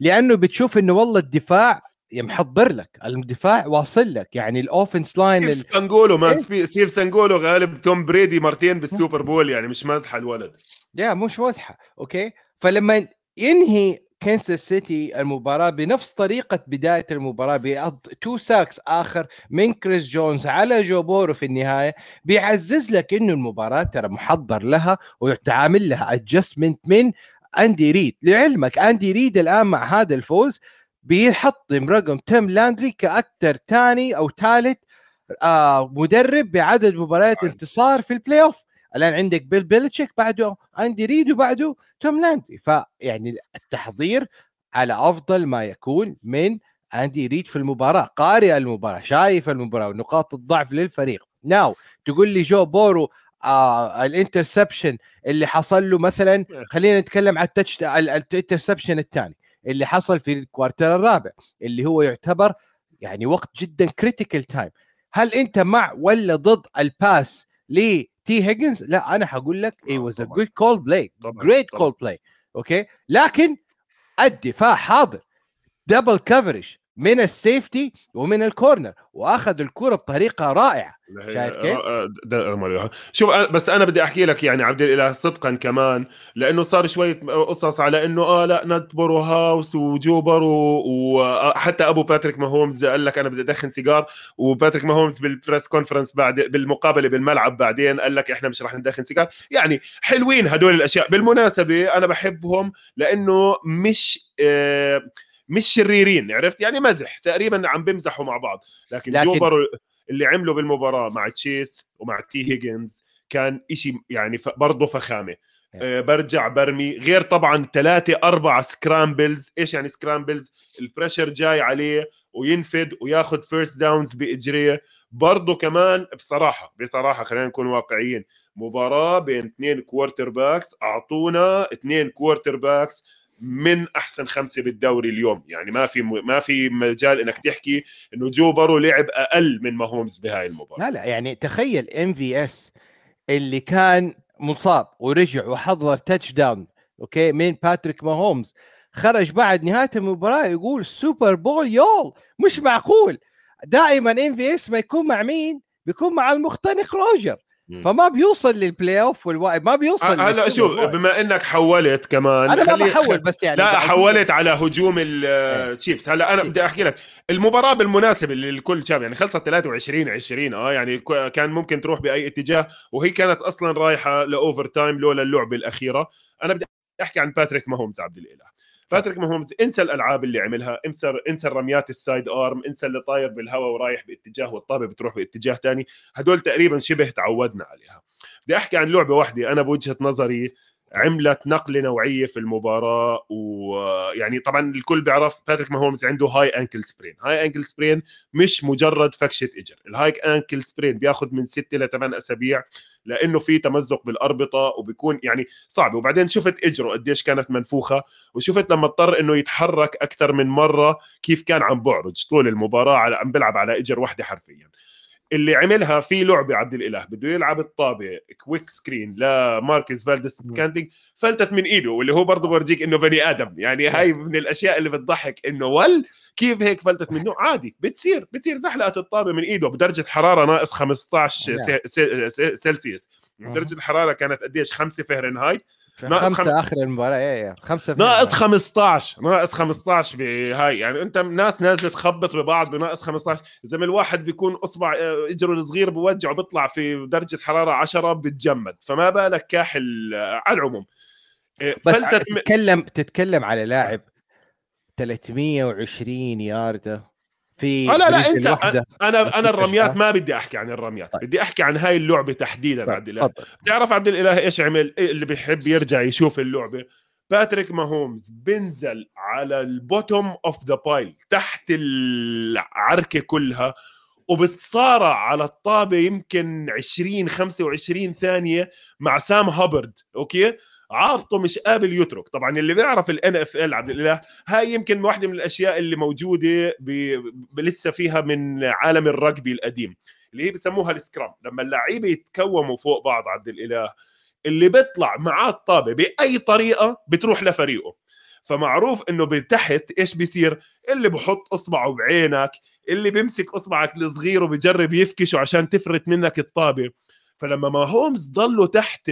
لأنه بتشوف إنه والله الدفاع محضر لك الدفاع واصل لك. يعني ال offense line ستيف سباجنولو مان إيه؟ ستيف سباجنولو غالب توم بريدي مرتين بالسوبر بول يعني مش مازحة الولد. يا مش مازحة. okay؟ فلما ينهي كنساس سيتي المباراة بنفس طريقة بداية المباراة ب two sacks آخر من كريس جونز على جو بورو في النهاية بيعزز لك إنه المباراة ترى محضر لها ويتعامل لها adjustment من أندي ريد. لعلمك أندي ريد الآن مع هذا الفوز بيحطم رقم توم لاندري كاكثر ثاني أو ثالث آه مدرب بعدد مباريات انتصار في ال playoff الآن عندك بيل بيلتشيك بعده أندي ريد وبعده توم لاندري. فيعني التحضير على أفضل ما يكون من أندي ريد في المباراة قارئ المباراة شايف المباراة ونقاط الضعف للفريق. now تقول لي جو بورو آه ال interception اللي حصل له مثلا خلينا نتكلم على ال touch ال interception الثاني. اللي حصل في ال quarter الرابع اللي هو يعتبر يعني وقت جدا critical time هل أنت مع ولا ضد ال pass لتي هيجنز لا أنا حقول لك it was a good call play great call play okay لكن الدفاع حاضر double coverage من ال safety ومن ال corner وأخذ الكرة بطريقة رائعة. شايف كيف؟ شوف بس أنا بدي أحكي لك يعني عبد الإله صدقا كمان لأنه صار شوية قصص على إنه آه لا ندبر وهاوس وجو بورو وحتى أبو باتريك ماهومز قال لك أنا بدي أدخن سيجار وباتريك ماهومز بال press conference بعد بالمقابلة بالملعب بعدين قال لك إحنا مش رح ندخن سيجار. يعني حلوين هدول الأشياء. بالمناسبة أنا بحبهم لأنه مش آه مش شريرين عرفت؟ يعني مزح تقريبا عم بمزحوا مع بعض. لكن, لكن... جو بورو اللي عمله بالمباراة مع تشيس ومع تي هيجنز كان إشي يعني برضه فخامة. أه برجع برمي غير طبعا ثلاثة أربعة scrambles إيش يعني scrambles ال pressure جاي عليه وينفد وياخذ first downs بإجريه برضه كمان بصراحة بصراحة خلينا نكون واقعيين مباراة بين اثنين quarterbacks أعطونا اثنين quarterbacks من أحسن خمسة بالدوري اليوم. يعني ما في ما في مجال إنك تحكي إنه جو بورو لعب أقل من ماهومز بهاي المباراة. لا لا يعني تخيل MVS اللي كان مصاب ورجع وحضر touchdown okay من باتريك ماهومز خرج بعد نهاية المباراة يقول Super Bowl y'all مش معقول. دائما MVS ما يكون مع مين؟ بيكون مع المختنق روجر. فما بيوصل لل playoff والواي ما بيوصل هلا شوف بما إنك حولت كمان أنا ما بحول بس يعني لا حولت على هجوم ال Chiefs هلا أنا بدي أحكي لك المباراة بالمناسبة اللي الكل شاف يعني خلصت 23 20 آه يعني كان ممكن تروح بأي اتجاه وهي كانت أصلا رايحة ل overtime لولا اللعبة الأخيرة. أنا بدي أحكي عن باتريك ماهومز عبد الإله. باتريك ماهومز انسى الألعاب اللي عملها انسى انسى الرميات ال side arm انسى اللي طاير بالهواء ورايح باتجاه والطابة بتروح باتجاه ثاني هدول تقريبا شبه تعودنا عليها. بدي أحكي عن لعبة واحدة أنا بوجهة نظري عملت نقله نوعية في المباراة ويعني طبعا الكل بيعرف باتريك ماهومز عنده high ankle sprain high ankle sprain مش مجرد فكشة إجر. ال high ankle sprain بياخذ من 6 ل 8 أسابيع لأنه في تمزق بالأربطة وبيكون يعني صعب. وبعدين شفت إجره قديش كانت منفوخة وشفت لما اضطر إنه يتحرك أكثر من مرة كيف كان عم بعرج طول المباراة على عم بيلعب على إجر واحدة حرفيا. اللي عملها في لعبة عبد الإله بده يلعب الطابة quick screen لماركيز فالديس سكانتلينج فلتت من إيده واللي هو برضه بورجيك إنه بني آدم. يعني هاي من الأشياء اللي بتضحك إنه ول كيف هيك فلتت منه؟ عادي بتصير بتصير زحلقت الطابة من إيده بدرجة حرارة ناقص 15 سلسيوس. درجة الحراره كانت قديش؟ 5 فهرنهايت. ناقص خمسة خم... آخر المباراة. إيه إيه. خمسة ناقص 15 ناقص 15 بهاي. يعني أنت ناس نازلة تخبط ببعض بناقص 15 إذا الواحد بيكون أصبع آه، إجره الصغير بوجعه بيطلع في درجة حرارة 10 بتجمد. فما بالك كاحل آه، على العموم. آه، بس تتكلم تتكلم على لاعب 320 ياردة. في آه لا لا انسى. أنا أنا الرميات ما بدي أحكي عن الرميات. طيب. بدي أحكي عن هاي اللعبة تحديدا طيب. عبد الاله بتعرف عبد الإله إيش عمل؟ إيه اللي بيحب يرجع يشوف اللعبة؟ باتريك ماهومز بنزل على ال bottom of the pile تحت العركة كلها وبتصارع على الطابة يمكن 20 25 ثانية مع سام هابرد okay؟ عابطه مش قابل يترك. طبعا اللي بيعرف ال NFL عبد الإله هاي يمكن واحدة من الأشياء اللي موجودة ب... لسه فيها من عالم الرجبي القديم اللي هي بسموها ال scrum. لما اللعيبة يتكوموا فوق بعض عبد الإله اللي بيطلع معاه الطابة بأي طريقة بتروح لفريقه. فمعروف إنه بتحت إيش بيصير؟ اللي بحط إصبعه بعينك اللي بيمسك إصبعك الصغير وبجرب يفكشه عشان تفرت منك الطابة. فلما ماهومز ضلوا تحت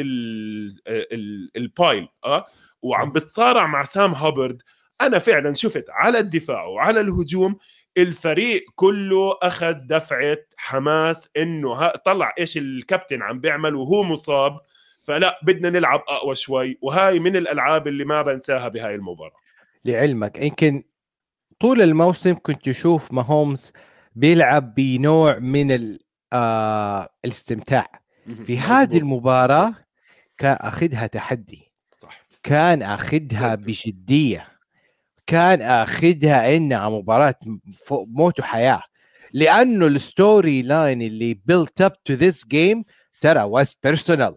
ال pile آه وعم بتصارع مع سام هابرد أنا فعلا شفت على الدفاع وعلى الهجوم الفريق كله أخذ دفعة حماس إنه طلع إيش الكابتن عم بيعمل وهو مصاب فلا بدنا نلعب أقوى شوي وهاي من الألعاب اللي ما بنساها بهاي المباراة. لعلمك يمكن طول الموسم كنت تشوف ماهومز بيلعب بنوع من آه الاستمتاع. في هذه المباراة كان اخذها تحدي. صح. كان أخذها بجديه كان أخذها انها مباراة موت وحياة. لأنه ال storyline اللي built up to this game ترى was personal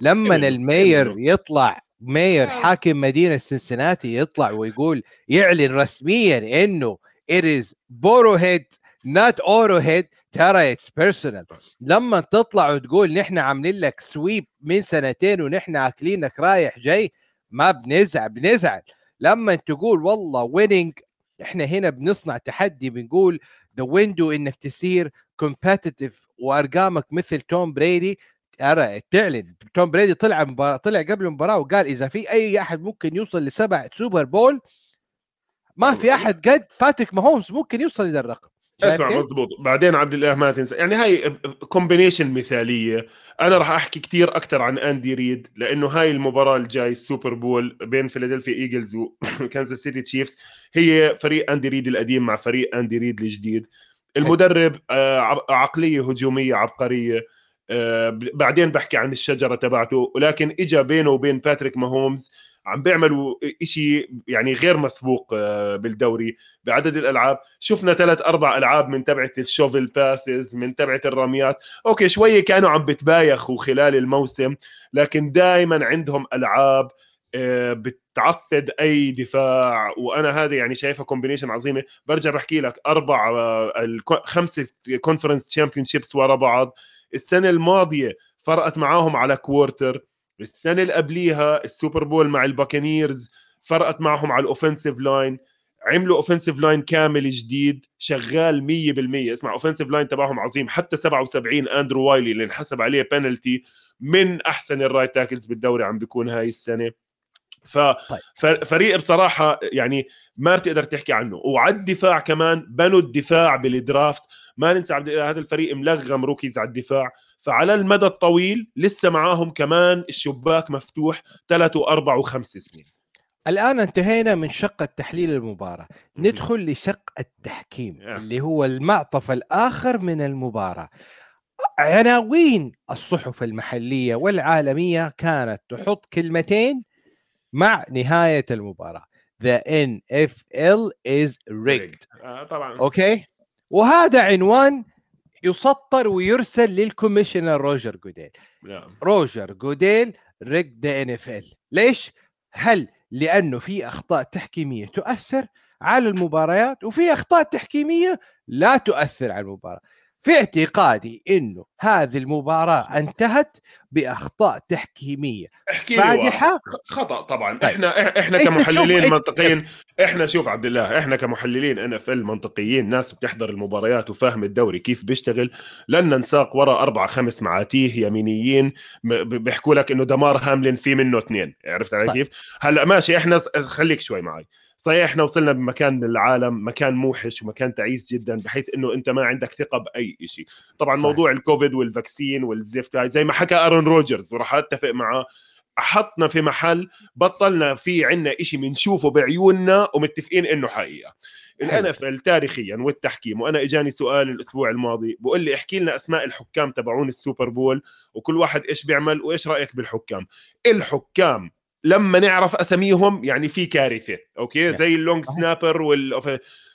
لما ال mayor يطلع mayor حاكم مدينة سنسناتي يطلع ويقول يعلن رسميا إنه it is Burrowhead not Arrowhead ترى it's personal لما تطلع وتقول نحن عاملين لك sweep من سنتين ونحن أكلينك رايح جاي ما بنزعل بنزعل. لما تقول والله winning إحنا هنا بنصنع تحدي بنقول the window إنك تصير competitive وأرقامك مثل توم بريدي. ترى تعلن توم بريدي طلع مباراة طلع قبل المباراة وقال إذا في أي أحد ممكن يوصل لسبع Super Bowl ما في أحد قد باتريك ماهومز ممكن يوصل إلى الرقم. اسمع مضبوط. بعدين عبد الله ما تنسى. يعني هاي combination مثالية. أنا راح أحكي كثير أكثر عن اندي ريد لأنه هاي المباراة الجاي ال Super Bowl بين فيلادلفيا Eagles وكانزاس سيتي Chiefs هي فريق اندي ريد القديم مع فريق اندي ريد الجديد. المدرب آه، عقلية هجومية عبقرية. آه، بعدين بحكي عن الشجرة تبعته. ولكن اجى بينه وبين باتريك ماهومز عم بيعملوا شيء يعني غير مسبوق آه، بالدوري بعدد الألعاب. شفنا ثلاث أربع ألعاب من تبعه ال shovel passes من تبعه الرميات. okay شوية كانوا عم بتبايخوا خلال الموسم لكن دائما عندهم ألعاب آه، بتعقد أي دفاع. وأنا هذا يعني شايفها combination عظيمة. برجع بحكي لك أربع آه، خمسة conference championships ورا بعض. السنة الماضية فرقت معاهم على quarter السنة اللي قبليها ال Super Bowl مع ال Buccaneers فرقت معهم على ال offensive line عملوا offensive line كامل جديد شغال 100% اسمع offensive line تبعهم عظيم حتى 77 أندرو وايلي اللي انحسب عليه بنالتي من أحسن ال right tackles بالدوري عم بيكون هاي السنة. ففريق طيب. بصراحة يعني ما بتقدر تحكي عنه. وعلى الدفاع كمان بنوا الدفاع بال draft ما ننسى هذا الفريق ملغم rookies على الدفاع. فعلى المدى الطويل لسه معاهم كمان الشباك مفتوح ثلاث وأربع وخمس سنين. الآن انتهينا من شق التحليل المباراة. ندخل لشق التحكيم اللي هو المعطف الآخر من المباراة. عناوين الصحف المحلية والعالمية كانت تحط كلمتين مع نهاية المباراة. The NFL is rigged. آه طبعا. أوكي وهذا عنوان يسطر ويرسل لل commissioner روجر جوديل نعم. روجر جوديل rigged the NFL ليش؟ هل لأنه في أخطاء تحكيمية تؤثر على المباريات وفي أخطاء تحكيمية لا تؤثر على المباراة في اعتقادي إنه هذه المباراة انتهت بأخطاء تحكيمية فادحة. خطأ طبعا. طيب. إحنا إحنا كمحللين منطقيين إحنا شوف عبد الله إحنا كمحللين NFL منطقيين ناس بتحضر المباريات وفاهم الدوري كيف بيشتغل. لن ننساق وراء أربع خمس معاتيه يمينيين بيحكوا لك إنه دمار هاملين في منه اثنين. عرفت علي طيب. كيف؟ هلأ ماشي إحنا خليك شوي معي. صحيح إحنا وصلنا بمكان من العالم مكان موحش ومكان تعيس جدا بحيث إنه أنت ما عندك ثقة بأي شيء طبعا صحيح. موضوع الكوفيد وال vaccine والزفت زي ما حكى أرون روجرز وراح أتفق معه حطنا في محل بطلنا في عنا إشي بنشوفه بعيوننا ومتفقين إنه حقيقة. الان تاريخيا والتحكيم وأنا إجاني سؤال الأسبوع الماضي بقول لي احكي لنا أسماء الحكام تبعون ال Super Bowl وكل واحد إيش بيعمل وإيش رأيك بالحكام؟ الحكام لما نعرف أساميهم يعني في كارثة okay زي ال long snapper وال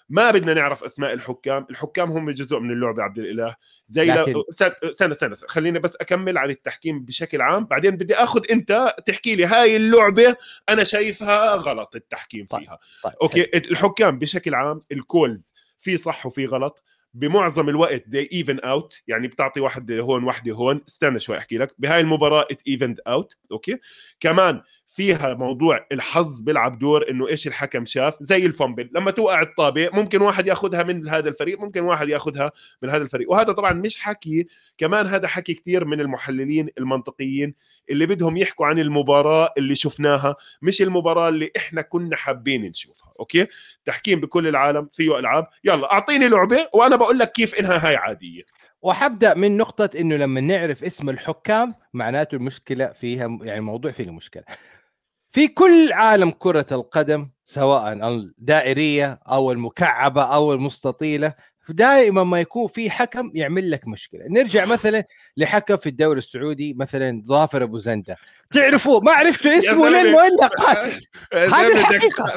ما بدنا نعرف أسماء الحكام الحكام هم جزء من اللعبة عبد الإله زي لكن... لا... سنة سنة خليني بس أكمل عن التحكيم بشكل عام بعدين بدي آخذ أنت تحكي لي هاي اللعبة أنا شايفها غلط التحكيم طيب، فيها طيب. طيب. okay. الحكام بشكل عام ال calls في صح وفي غلط بمعظم الوقت they even out يعني بتعطي واحد هون واحدة هون استنى شوي أحكي لك بهاي المباراة it even out okay كمان فيها موضوع الحظ بيلعب دور إنه إيش الحكم شاف؟ زي ال fumble. لما توقع الطابة ممكن واحد ياخذها من هذا الفريق ممكن واحد ياخذها من هذا الفريق. وهذا طبعا مش حكي كمان هذا حكي كثير من المحللين المنطقيين اللي بدهم يحكوا عن المباراة اللي شفناها مش المباراة اللي إحنا كنا حابين نشوفها. أوكي؟ تحكيم بكل العالم فيه ألعاب. يلا أعطيني لعبة وأنا بقول لك كيف إنها هاي عادية. وحبدأ من نقطة إنه لما نعرف اسم الحكام معناته المشكلة فيها يعني الموضوع فيه مشكلة. في كل عالم كرة القدم سواء الدائرية أو المكعبة أو المستطيلة دائما ما يكون في حكم يعمل لك مشكلة. نرجع مثلا لحكم في الدوري السعودي مثلا ظافر أبو زنده. تعرفوا ما عرفتوا اسمه لين ولا قاتل هذه الحقيقة.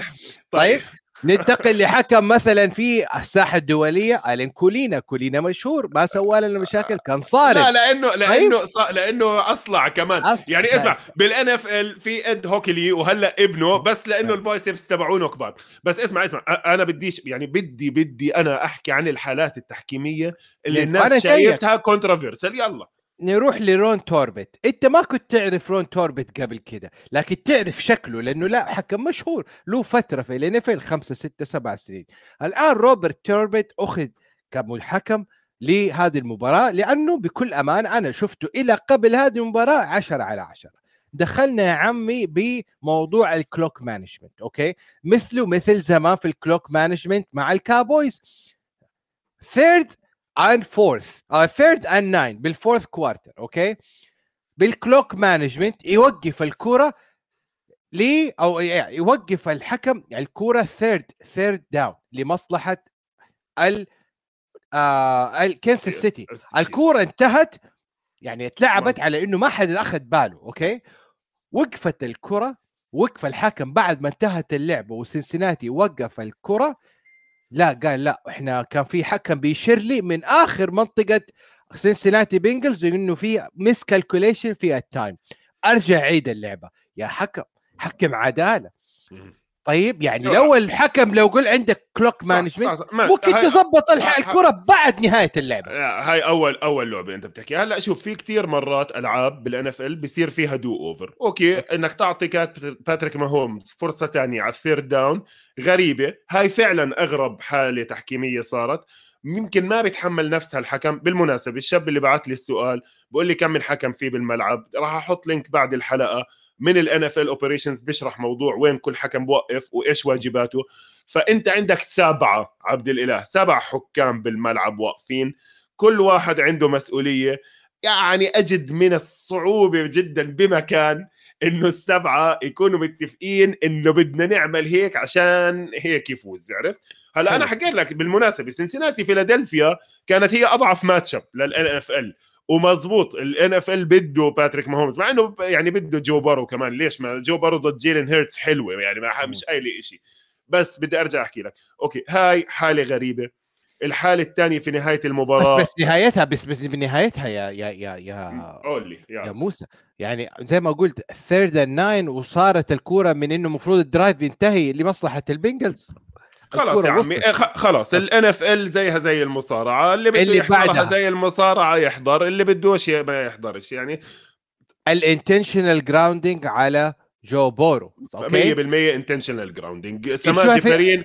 طيب. ننتقل لحكم مثلا في الساحة الدولية ألين كولينا. كولينا مشهور ما سوى لنا مشاكل كان صارم. لا لأنه طيب؟ لأنه؟ ص... لأنه أصلع كمان. أصلع. يعني اسمع بال NFL في إد هوكلي وهلأ ابنه بس لأنه ال biceps تبعونه كبار. بس اسمع اسمع أنا بديش يعني بدي بدي أنا أحكي عن الحالات التحكيمية اللي الناس شايفتها controversial يلا. نروح لرون توربت. انت ما كنت تعرف رون توربت قبل كده لكن تعرف شكله لأنه لا حكم مشهور له فترة في الان خمسة ستة سبع سنين. الآن روبرت توربت أخذ كمحكم لهذه المباراة لأنه بكل أمان أنا شفته إلى قبل هذه المباراة 10 على 10 دخلنا يا عمي بموضوع ال clock management okay؟ مثله مثل زمان في ال clock management مع ال Cowboys third and fourth third and nine بال fourth quarter okay بال clock management يوقف الكرة لي أو يوقف الحكم الكرة third third down لمصلحة ال آه الكنساس سيتي الكوره انتهت يعني اتلعبت على إنه ما حد أخذ باله okay وقفت الكرة وقف الحكم بعد ما انتهت اللعبه وسنسناتي وقف الكرة لا قال لا إحنا كان في حكم بيشير لي من آخر منطقة سنسناتي Bengals إنه في miscalculation في ال time أرجع عيد اللعبة. يا حكم حكم عدالة. طيب يعني لو الحكم لو قل عندك clock management ممكن تظبط الكرة بعد نهاية اللعبة. هاي اول أول لعبة أنت بتحكي هلا شوف في كثير مرات ألعاب بال NFL بصير فيها do over okay إنك تعطي باتريك ماهومز فرصة ثانية على ال third down غريبة. هاي فعلا أغرب حالة تحكيمية صارت. يمكن ما بيتحمل نفسها الحكم. بالمناسبة الشاب اللي بعث لي السؤال بقول لي كم من حكم فيه بالملعب؟ راح أحط link بعد الحلقة. من ال NFL Operations بيشرح موضوع وين كل حكم بوقف وإيش واجباته. فأنت عندك سبعة عبد الإله سبع حكام بالملعب واقفين. كل واحد عنده مسؤولية. يعني أجد من الصعوبة جدا بمكان إنه السبعة يكونوا متفقين إنه بدنا نعمل هيك عشان هيك يفوز عرفت؟ هلا أنا حكيت لك بالمناسبة سنسناتي فيلادلفيا كانت هي أضعف match up لل NFL ومزبوط ال NFL بده باتريك ماهومز مع إنه يعني بده جو بارو كمان ليش ما؟ جو بارو ضد جيلين هيرتس حلوة يعني ما مش قايل شيء بس بدي أرجع أحكي لك. okay هاي حالة غريبة. الحالة الثانية في نهاية المباراة بس بس نهايتها بس بس بنهايتها يا يا يا يا قول لي يا, يا موسى. يعني زي ما قلت third and nine وصارت الكورة من إنه المفروض ال drive ينتهي لمصلحة ال Bengals. خلاص يا عمي خلاص ال NFL زيها زي المصارعة اللي بده يحضرها زي المصارعة يحضر اللي بدوش ما يحضرش يعني. ال intentional grounding على جو بورو okay؟ 100% intentional grounding سماء جبارين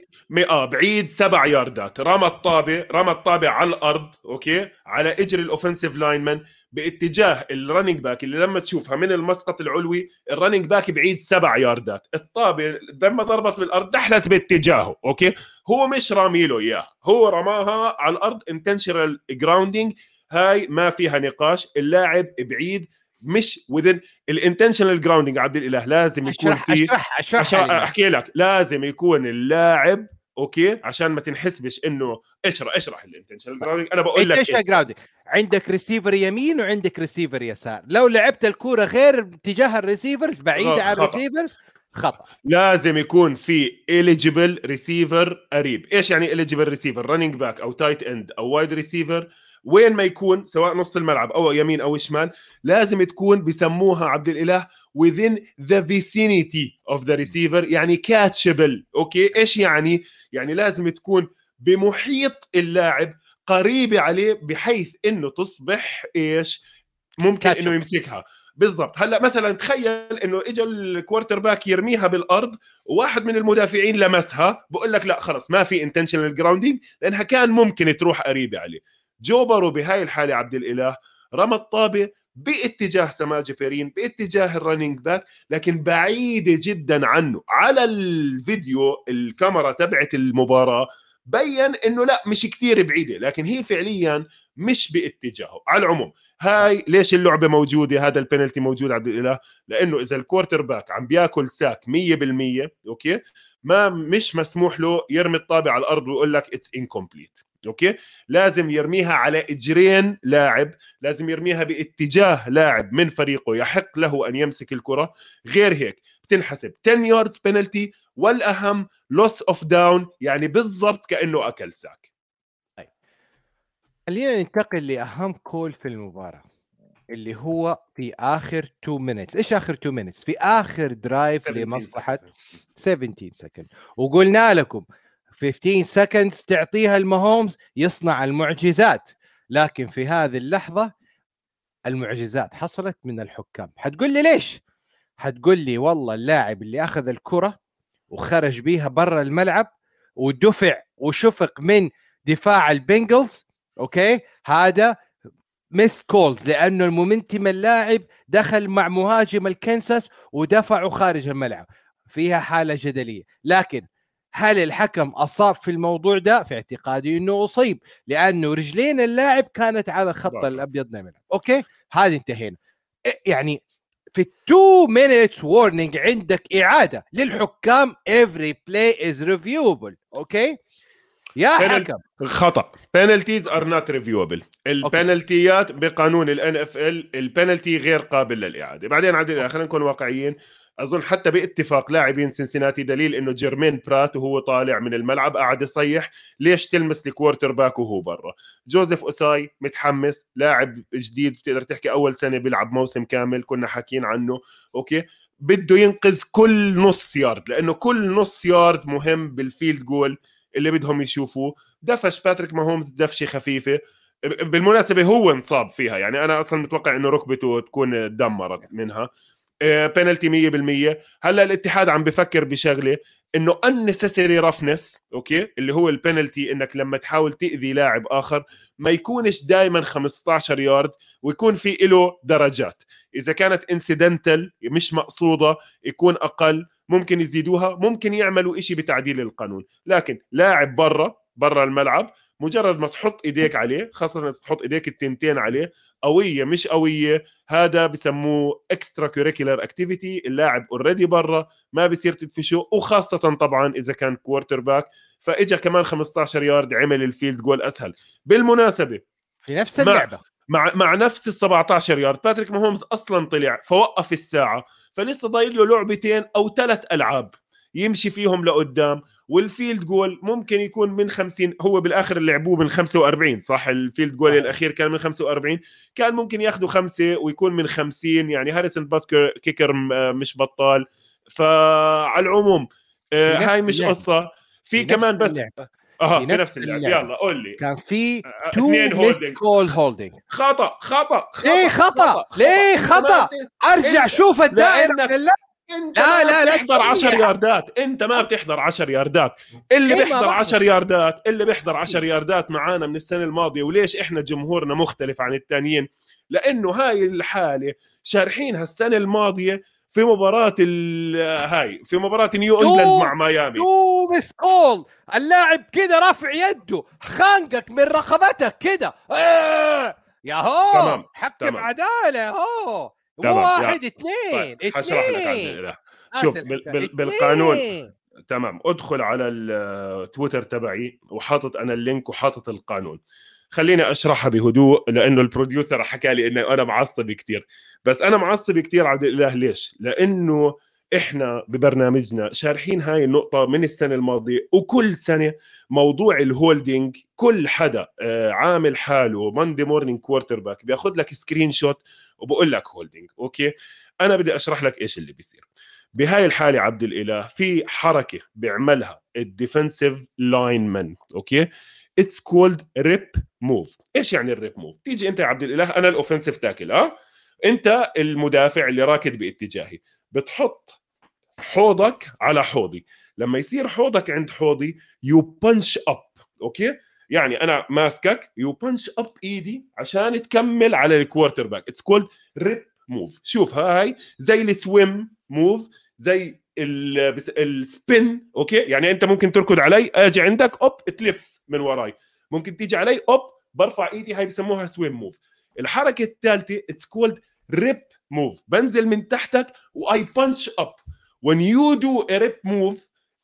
آه بعيد سبع ياردات رمى الطابة رمى الطابة على الأرض okay؟ على اجر ال offensive lineman باتجاه ال running back اللي لما تشوفها من المسقط العلوي ال running back بعيد سبع ياردات. الطابة لما ضربت بالأرض دحلت باتجاهه okay؟ هو مش رامي له اياه هو رماها على الأرض intentional grounding هاي ما فيها نقاش. اللاعب بعيد مش within ال intentional grounding عبد الإله لازم يكون في اشرح أشرح, أشرح أحكي لك. لازم يكون اللاعب okay؟ عشان ما تنحسبش إنه اشرح اشرح ال intentional grounding أنا بقول لك ال intentional grounding عندك ريسيفر يمين وعندك ريسيفر يسار. لو لعبت الكورة غير اتجاه ال receivers بعيده عن ال receivers خطأ. لازم يكون في eligible receiver قريب. إيش يعني eligible receiver running back أو tight end أو wide receiver وين ما يكون سواء نص الملعب أو يمين أو شمال لازم تكون بسموها عبد الإله within the vicinity of the receiver يعني catchable. أوكي إيش يعني؟ يعني لازم تكون بمحيط اللاعب قريبه عليه بحيث إنه تصبح إيش؟ ممكن إنه يمسكها. بالضبط. هلأ مثلا تخيل إنه اجى ال quarterback يرميها بالأرض وواحد من المدافعين لمسها بقول لك لأ خلص ما في intentional grounding لأنها كان ممكن تروح قريبة عليه. جو بورو بهاي الحالة عبد الإله رمى الطابة باتجاه سماجي بيرين باتجاه ال running back لكن بعيدة جدا عنه. على الفيديو الكاميرا تبعت المباراة بين إنه لا مش كثير بعيدة لكن هي فعليا مش باتجاهه. على العموم هاي ليش اللعبة موجودة؟ هذا البنالتي موجود عبد الإله لأنه إذا ال quarterback عم بياكل sack 100% أوكي؟ ما مش مسموح له يرمي الطابة على الأرض ويقول لك it's incomplete أوكي؟ لازم يرميها على إجرين لاعب لازم يرميها باتجاه لاعب من فريقه يحق له أن يمسك الكرة. غير هيك بتنحسب 10 yards penalty والأهم loss of down يعني بالضبط كأنه أكل sack. طيب. خلينا ننتقل لأهم call في المباراة اللي هو في آخر 2 minutes إيش آخر 2 minutes في آخر drive لمصلحة 17 second وقلنا لكم 15 seconds تعطيها لماهومز يصنع المعجزات. لكن في هذه اللحظة المعجزات حصلت من الحكام. حتقول لي ليش؟ حتقول لي والله اللاعب اللي أخذ الكرة وخرج بيها برا الملعب ودفع وشفق من دفاع البنجلز أوكي؟ هذا missed calls لأنه ال momentum اللاعب دخل مع مهاجم الكنساس ودفعه خارج الملعب. فيها حالة جدلية. لكن هل الحكم أصاب في الموضوع ده؟ في اعتقادي إنه أصيب لأنه رجلين اللاعب كانت على الخط الأبيض من الملعب. أوكي؟ هذه انتهينا. يعني في 2 minutes warning عندك إعادة للحكام. Every play is reviewable. أوكي؟ يا حكم. خطأ. penalties are not reviewable ال penalty ات بقانون ال NFL ال penalty غير قابل للإعادة. بعدين عادي خلينا نكون واقعيين. أظن حتى باتفاق لاعبين سنسناتي دليل إنه جيرمين برات وهو طالع من الملعب. قاعد يصيح ليش تلمس ال quarterback وهو برا؟ جوزيف أوساي متحمس لاعب جديد بتقدر تحكي أول سنة بيلعب موسم كامل كنا حاكيين عنه. أوكي؟ بده ينقذ كل نص يارد لأنه كل نص يارد مهم بال field goal اللي بدهم يشوفوه. دفش باتريك ماهومز دفشة خفيفة. بالمناسبة هو انصاب فيها يعني أنا أصلا متوقع إنه ركبته تكون دمرت منها. بينالتي 100% هلأ الاتحاد عم بفكر بشغلة إنه unnecessary roughness أوكي؟ اللي هو البينالتي إنك لما تحاول تأذي لاعب آخر ما يكونش دائما 15 يارد ويكون في له درجات. إذا كانت incidental مش مقصودة يكون أقل ممكن يزيدوها ممكن يعملوا إشي بتعديل القانون. لكن لاعب برا برا الملعب مجرد ما تحط إيديك عليه خاصة إذا تحط إيديك التنتين عليه قوية مش قوية هذا بسموه extracurricular activity اللاعب already برا ما بصير تدفشه وخاصة طبعا إذا كان quarterback فإجا كمان 15 يارد عمل ال field goal أسهل. بالمناسبة في نفس اللعبة. مع مع نفس ال 17 يارد باتريك ماهومز أصلا طلع فوقف الساعة فلسه ضايل له لعبتين أو ثلاث ألعاب. يمشي فيهم لقدام وال field goal ممكن يكون من 50 هو بالآخر لعبوه من 45 صح؟ ال field goal الأخير كان من 45 كان ممكن ياخذوا خمسة ويكون من 50 يعني هاريسون باتكر كيكر مش بطال. فعلى العموم آه، هاي مش قصة. في كمان بس آه في نفس اللعب يلا قول لي. كان في تو كول هولدنج خطأ خطأ ليه خطأ؟ ليه خطأ؟ أرجع شوف الدائرة انت لا لا لا تحضر 10 ياردات. انت ما بتحضر 10 ياردات. اللي إيه بيحضر 10 ياردات اللي بيحضر 10 ياردات معانا من السنة الماضية وليش إحنا جمهورنا مختلف عن الثانيين لأنه هاي الحالة شارحينها السنة الماضية في مباراة هاي في مباراة نيو إنجلاند مع ميامي. تو مس كول اللاعب كده رافع يده خانقك من رقبتك كده. آه يا هو! تمام حكم تمام. عدالة هو! واحد اثنين طيب. اثنين شوف بال بال بالقانون. تمام. ادخل على التويتر تبعي وحاطط أنا اللينك وحاطط القانون. خليني اشرحها بهدوء لأنه ال producer حكى لي إنه أنا معصب كثير بس أنا معصب كثير عبد الاله ليش؟ لأنه إحنا ببرنامجنا شارحين هاي النقطة من السنة الماضية وكل سنة موضوع ال holding كل حدا آه، عامل حاله Monday morning quarterback بياخذ لك screenshot وبقول لك holding أوكي؟ أنا بدي أشرح لك إيش اللي بيصير. بهاي الحالة عبد الإله في حركة بيعملها ال defensive lineman أوكي؟ it's called rip move إيش يعني ال rip move تيجي أنت يا عبد الإله أنا ال offensive tackle آه؟ أنت المدافع اللي راكد باتجاهي. بتحط حوضك على حوضي. لما يصير حوضك عند حوضي you punch up okay؟ يعني أنا ماسكك you punch up إيدي عشان تكمل على ال quarterback it's called rip move شوف هاي زي ال swim move زي ال spin okay؟ يعني أنت ممكن تركض علي أجي عندك up تلف من وراي. ممكن تيجي علي up برفع إيدي هاي بسموها swim move الحركة الثالثة it's called rip move بنزل من تحتك و I punch up when you do a rip move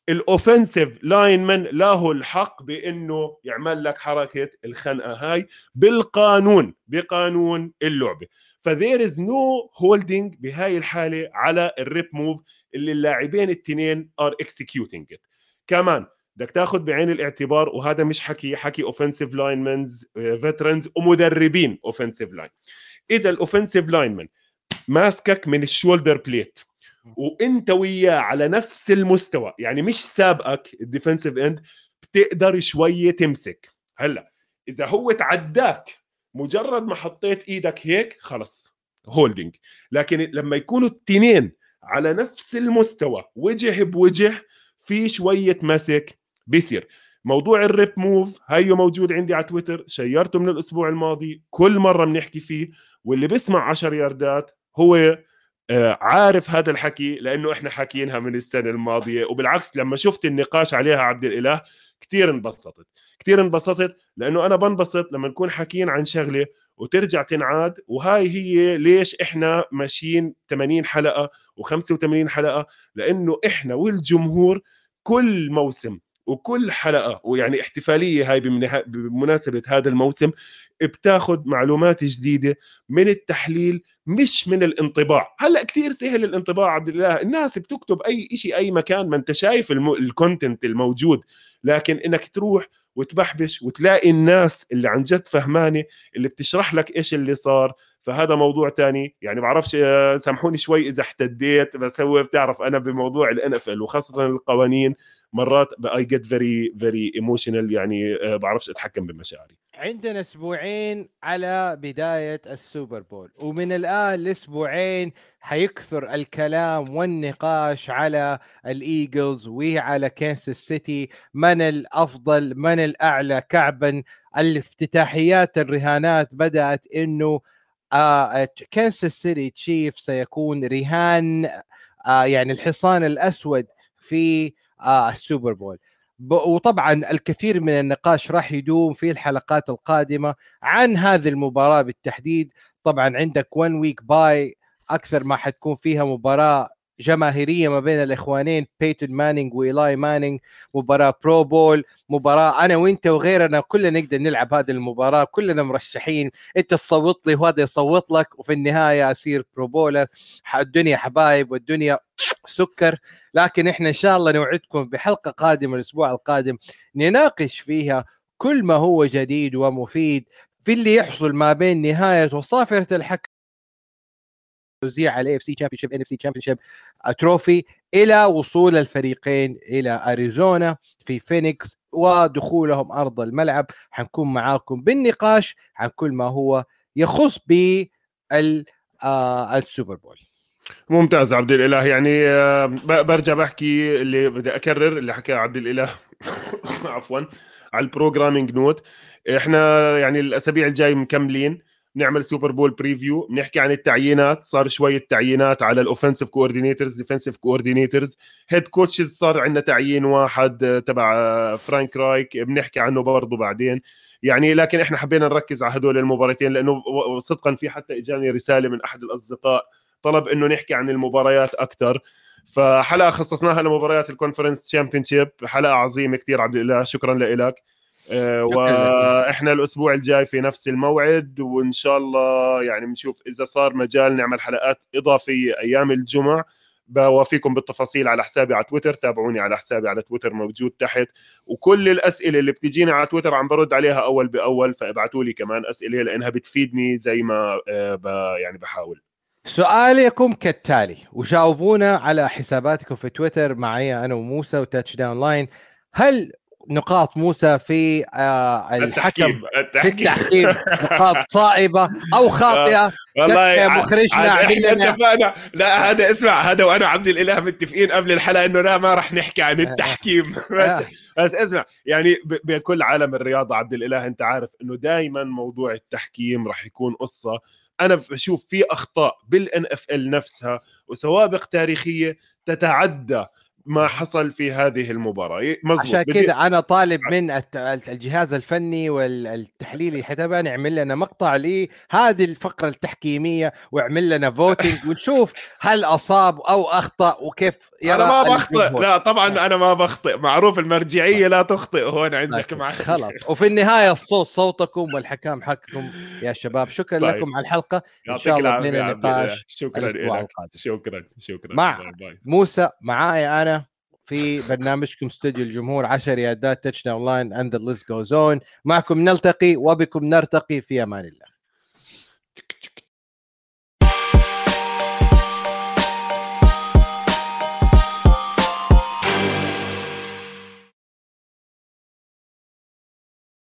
ال offensive line له الحق بإنه يعمل لك حركة الخنقة هاي بالقانون بقانون اللعبة. ف there is no holding بهاي الحالة على ال rip move اللي اللاعبين الاثنين are executing كمان بدك تاخذ بعين الاعتبار وهذا مش حكي حكي offensive linemen's veterans ومدربين offensive line إذا ال offensive lineman ماسكك من ال shoulder plate. وانت وياه على نفس المستوى يعني مش سابقك ال defensive end بتقدر شوية تمسك. هلأ إذا هو تعداك مجرد ما حطيت إيدك هيك خلص holding لكن لما يكونوا التنين على نفس المستوى وجه بوجه في شوية مسك بيصير. موضوع الريب موف هيو موجود عندي على تويتر شيرته من الأسبوع الماضي كل مرة بنحكي فيه واللي بيسمع 10 ياردات هو آه، عارف هذا الحكي لأنه إحنا حاكيينها من السنة الماضية وبالعكس لما شفت النقاش عليها عبد الإله كثير انبسطت كثير انبسطت لأنه أنا بنبسط لما نكون حاكيين عن شغلة وترجع تنعاد وهاي هي ليش إحنا ماشيين 80 حلقة و85 حلقة لأنه إحنا والجمهور كل موسم وكل حلقة ويعني احتفالية هاي بمناسبة هذا الموسم بتاخذ معلومات جديدة من التحليل مش من الانطباع هلأ كثير سهل الانطباع عبد الله الناس بتكتب أي شيء أي مكان ما أنت شايف. الكونتنت الموجود لكن إنك تروح وتبحبش وتلاقي الناس اللي عن جد فهمانة اللي بتشرح لك إيش اللي صار فهذا موضوع تاني. يعني بعرفش آه، سامحوني شوي إذا احتديت بس هو بتعرف أنا بموضوع ال NFL وخاصة القوانين مرات I get very very emotional يعني آه، بعرفش أتحكم بمشاعري. عندنا أسبوعين على بداية ال Super Bowl ومن الآن لأسبوعين حيكثر الكلام والنقاش على ال Eagles وعلى Kansas City. من الأفضل؟ من الأعلى كعبا؟ الافتتاحيات الرهانات بدأت إنه Kansas City Chief سيكون رهان آه يعني الحصان الأسود في آه ال Super Bowl. وطبعا الكثير من النقاش راح يدوم في الحلقات القادمة عن هذه المباراة بالتحديد. طبعا عندك 1 week bye أكثر ما حتكون فيها مباراة جماهيرية ما بين الإخوانين Peyton Manning و Eli Manning مباراة Pro Bowl مباراة أنا وإنت وغيرنا كلنا نقدر نلعب هذه المباراة كلنا مرشحين. إنت تصوت لي وهذا يصوت لك وفي النهاية أصير Pro Bowler الدنيا حبايب والدنيا سكر. لكن إحنا إن شاء الله نوعدكم بحلقة قادمة الأسبوع القادم نناقش فيها كل ما هو جديد ومفيد في اللي يحصل ما بين نهاية وصافرة الحكم. توزيع على AFC championship NFC championship trophy إلى وصول الفريقين إلى أريزونا في فينيكس ودخولهم أرض الملعب. حنكون معاكم بالنقاش عن كل ما هو يخص بالسوبر آه، Bowl. ممتاز عبد الإله. يعني آه، برجع بحكي اللي بدي أكرر اللي حكاه عبد الإله عفوا على ال programming note إحنا يعني الأسابيع الجاي مكملين. نعمل Super Bowl preview بنحكي عن التعيينات صار شوية تعيينات على ال offensive coordinators defensive coordinators head coaches صار عندنا تعيين واحد تبع Frank Reich بنحكي عنه برضه بعدين. يعني لكن إحنا حبينا نركز على هدول المباراتين لأنه صدقا في حتى إجاني رسالة من أحد الأصدقاء طلب إنه نحكي عن المباريات أكثر فحلقة خصصناها لمباريات ال conference championship حلقة عظيمة كثير عبد الله شكرا لك وإحنا الأسبوع الجاي في نفس الموعد وإن شاء الله يعني بنشوف إذا صار مجال نعمل حلقات إضافية أيام الجمعة. بوافيكم بالتفاصيل على حسابي على تويتر تابعوني على حسابي على تويتر موجود تحت. وكل الأسئلة اللي بتجيني على تويتر عم برد عليها أول بأول فابعتوا لي كمان أسئلة لأنها بتفيدني زي ما آه، يعني بحاول. سؤالكم كالتالي وجاوبونا على حساباتكم في تويتر معي أنا وموسى و Touchdown Line هل نقاط موسى في آه الحكم التحكيم. في التحكيم. نقاط صائبة أو خاطئة. آه، والله مخرجنا اتفقنا. لا هذا اسمع هذا وأنا وعبد الإله متفقين قبل الحلقة إنه لا ما راح نحكي عن التحكيم. بس بس اسمع يعني بكل عالم الرياضه عبد الإله أنت عارف إنه دائما موضوع التحكيم راح يكون قصة. أنا بشوف في أخطاء بال NFL نفسها وسوابق تاريخية تتعدى. ما حصل في هذه المباراة. مزبوط عشان كذا أنا طالب من الجهاز الفني والتحليلي حتبع يعمل لنا مقطع لهذه الفقرة التحكيمية ويعمل لنا voting ونشوف هل أصاب أو أخطأ وكيف يرى أنا ما بخطئ. لا طبعا أنا ما بخطئ. معروف المرجعية لا تخطئ هون عندك مع خلاص. وفي النهاية الصوت صوتكم والحكام حقكم يا شباب. شكرا طيب. لكم على الحلقة. إن شاء الله بين نقاش شكرا لك. شكرا شكرا. مع bye bye. موسى معاي أنا في برنامجكم استوديو الجمهور 10 yardات Touchdown Line and list goes on معكم نلتقي وبكم نرتقي في أمان الله.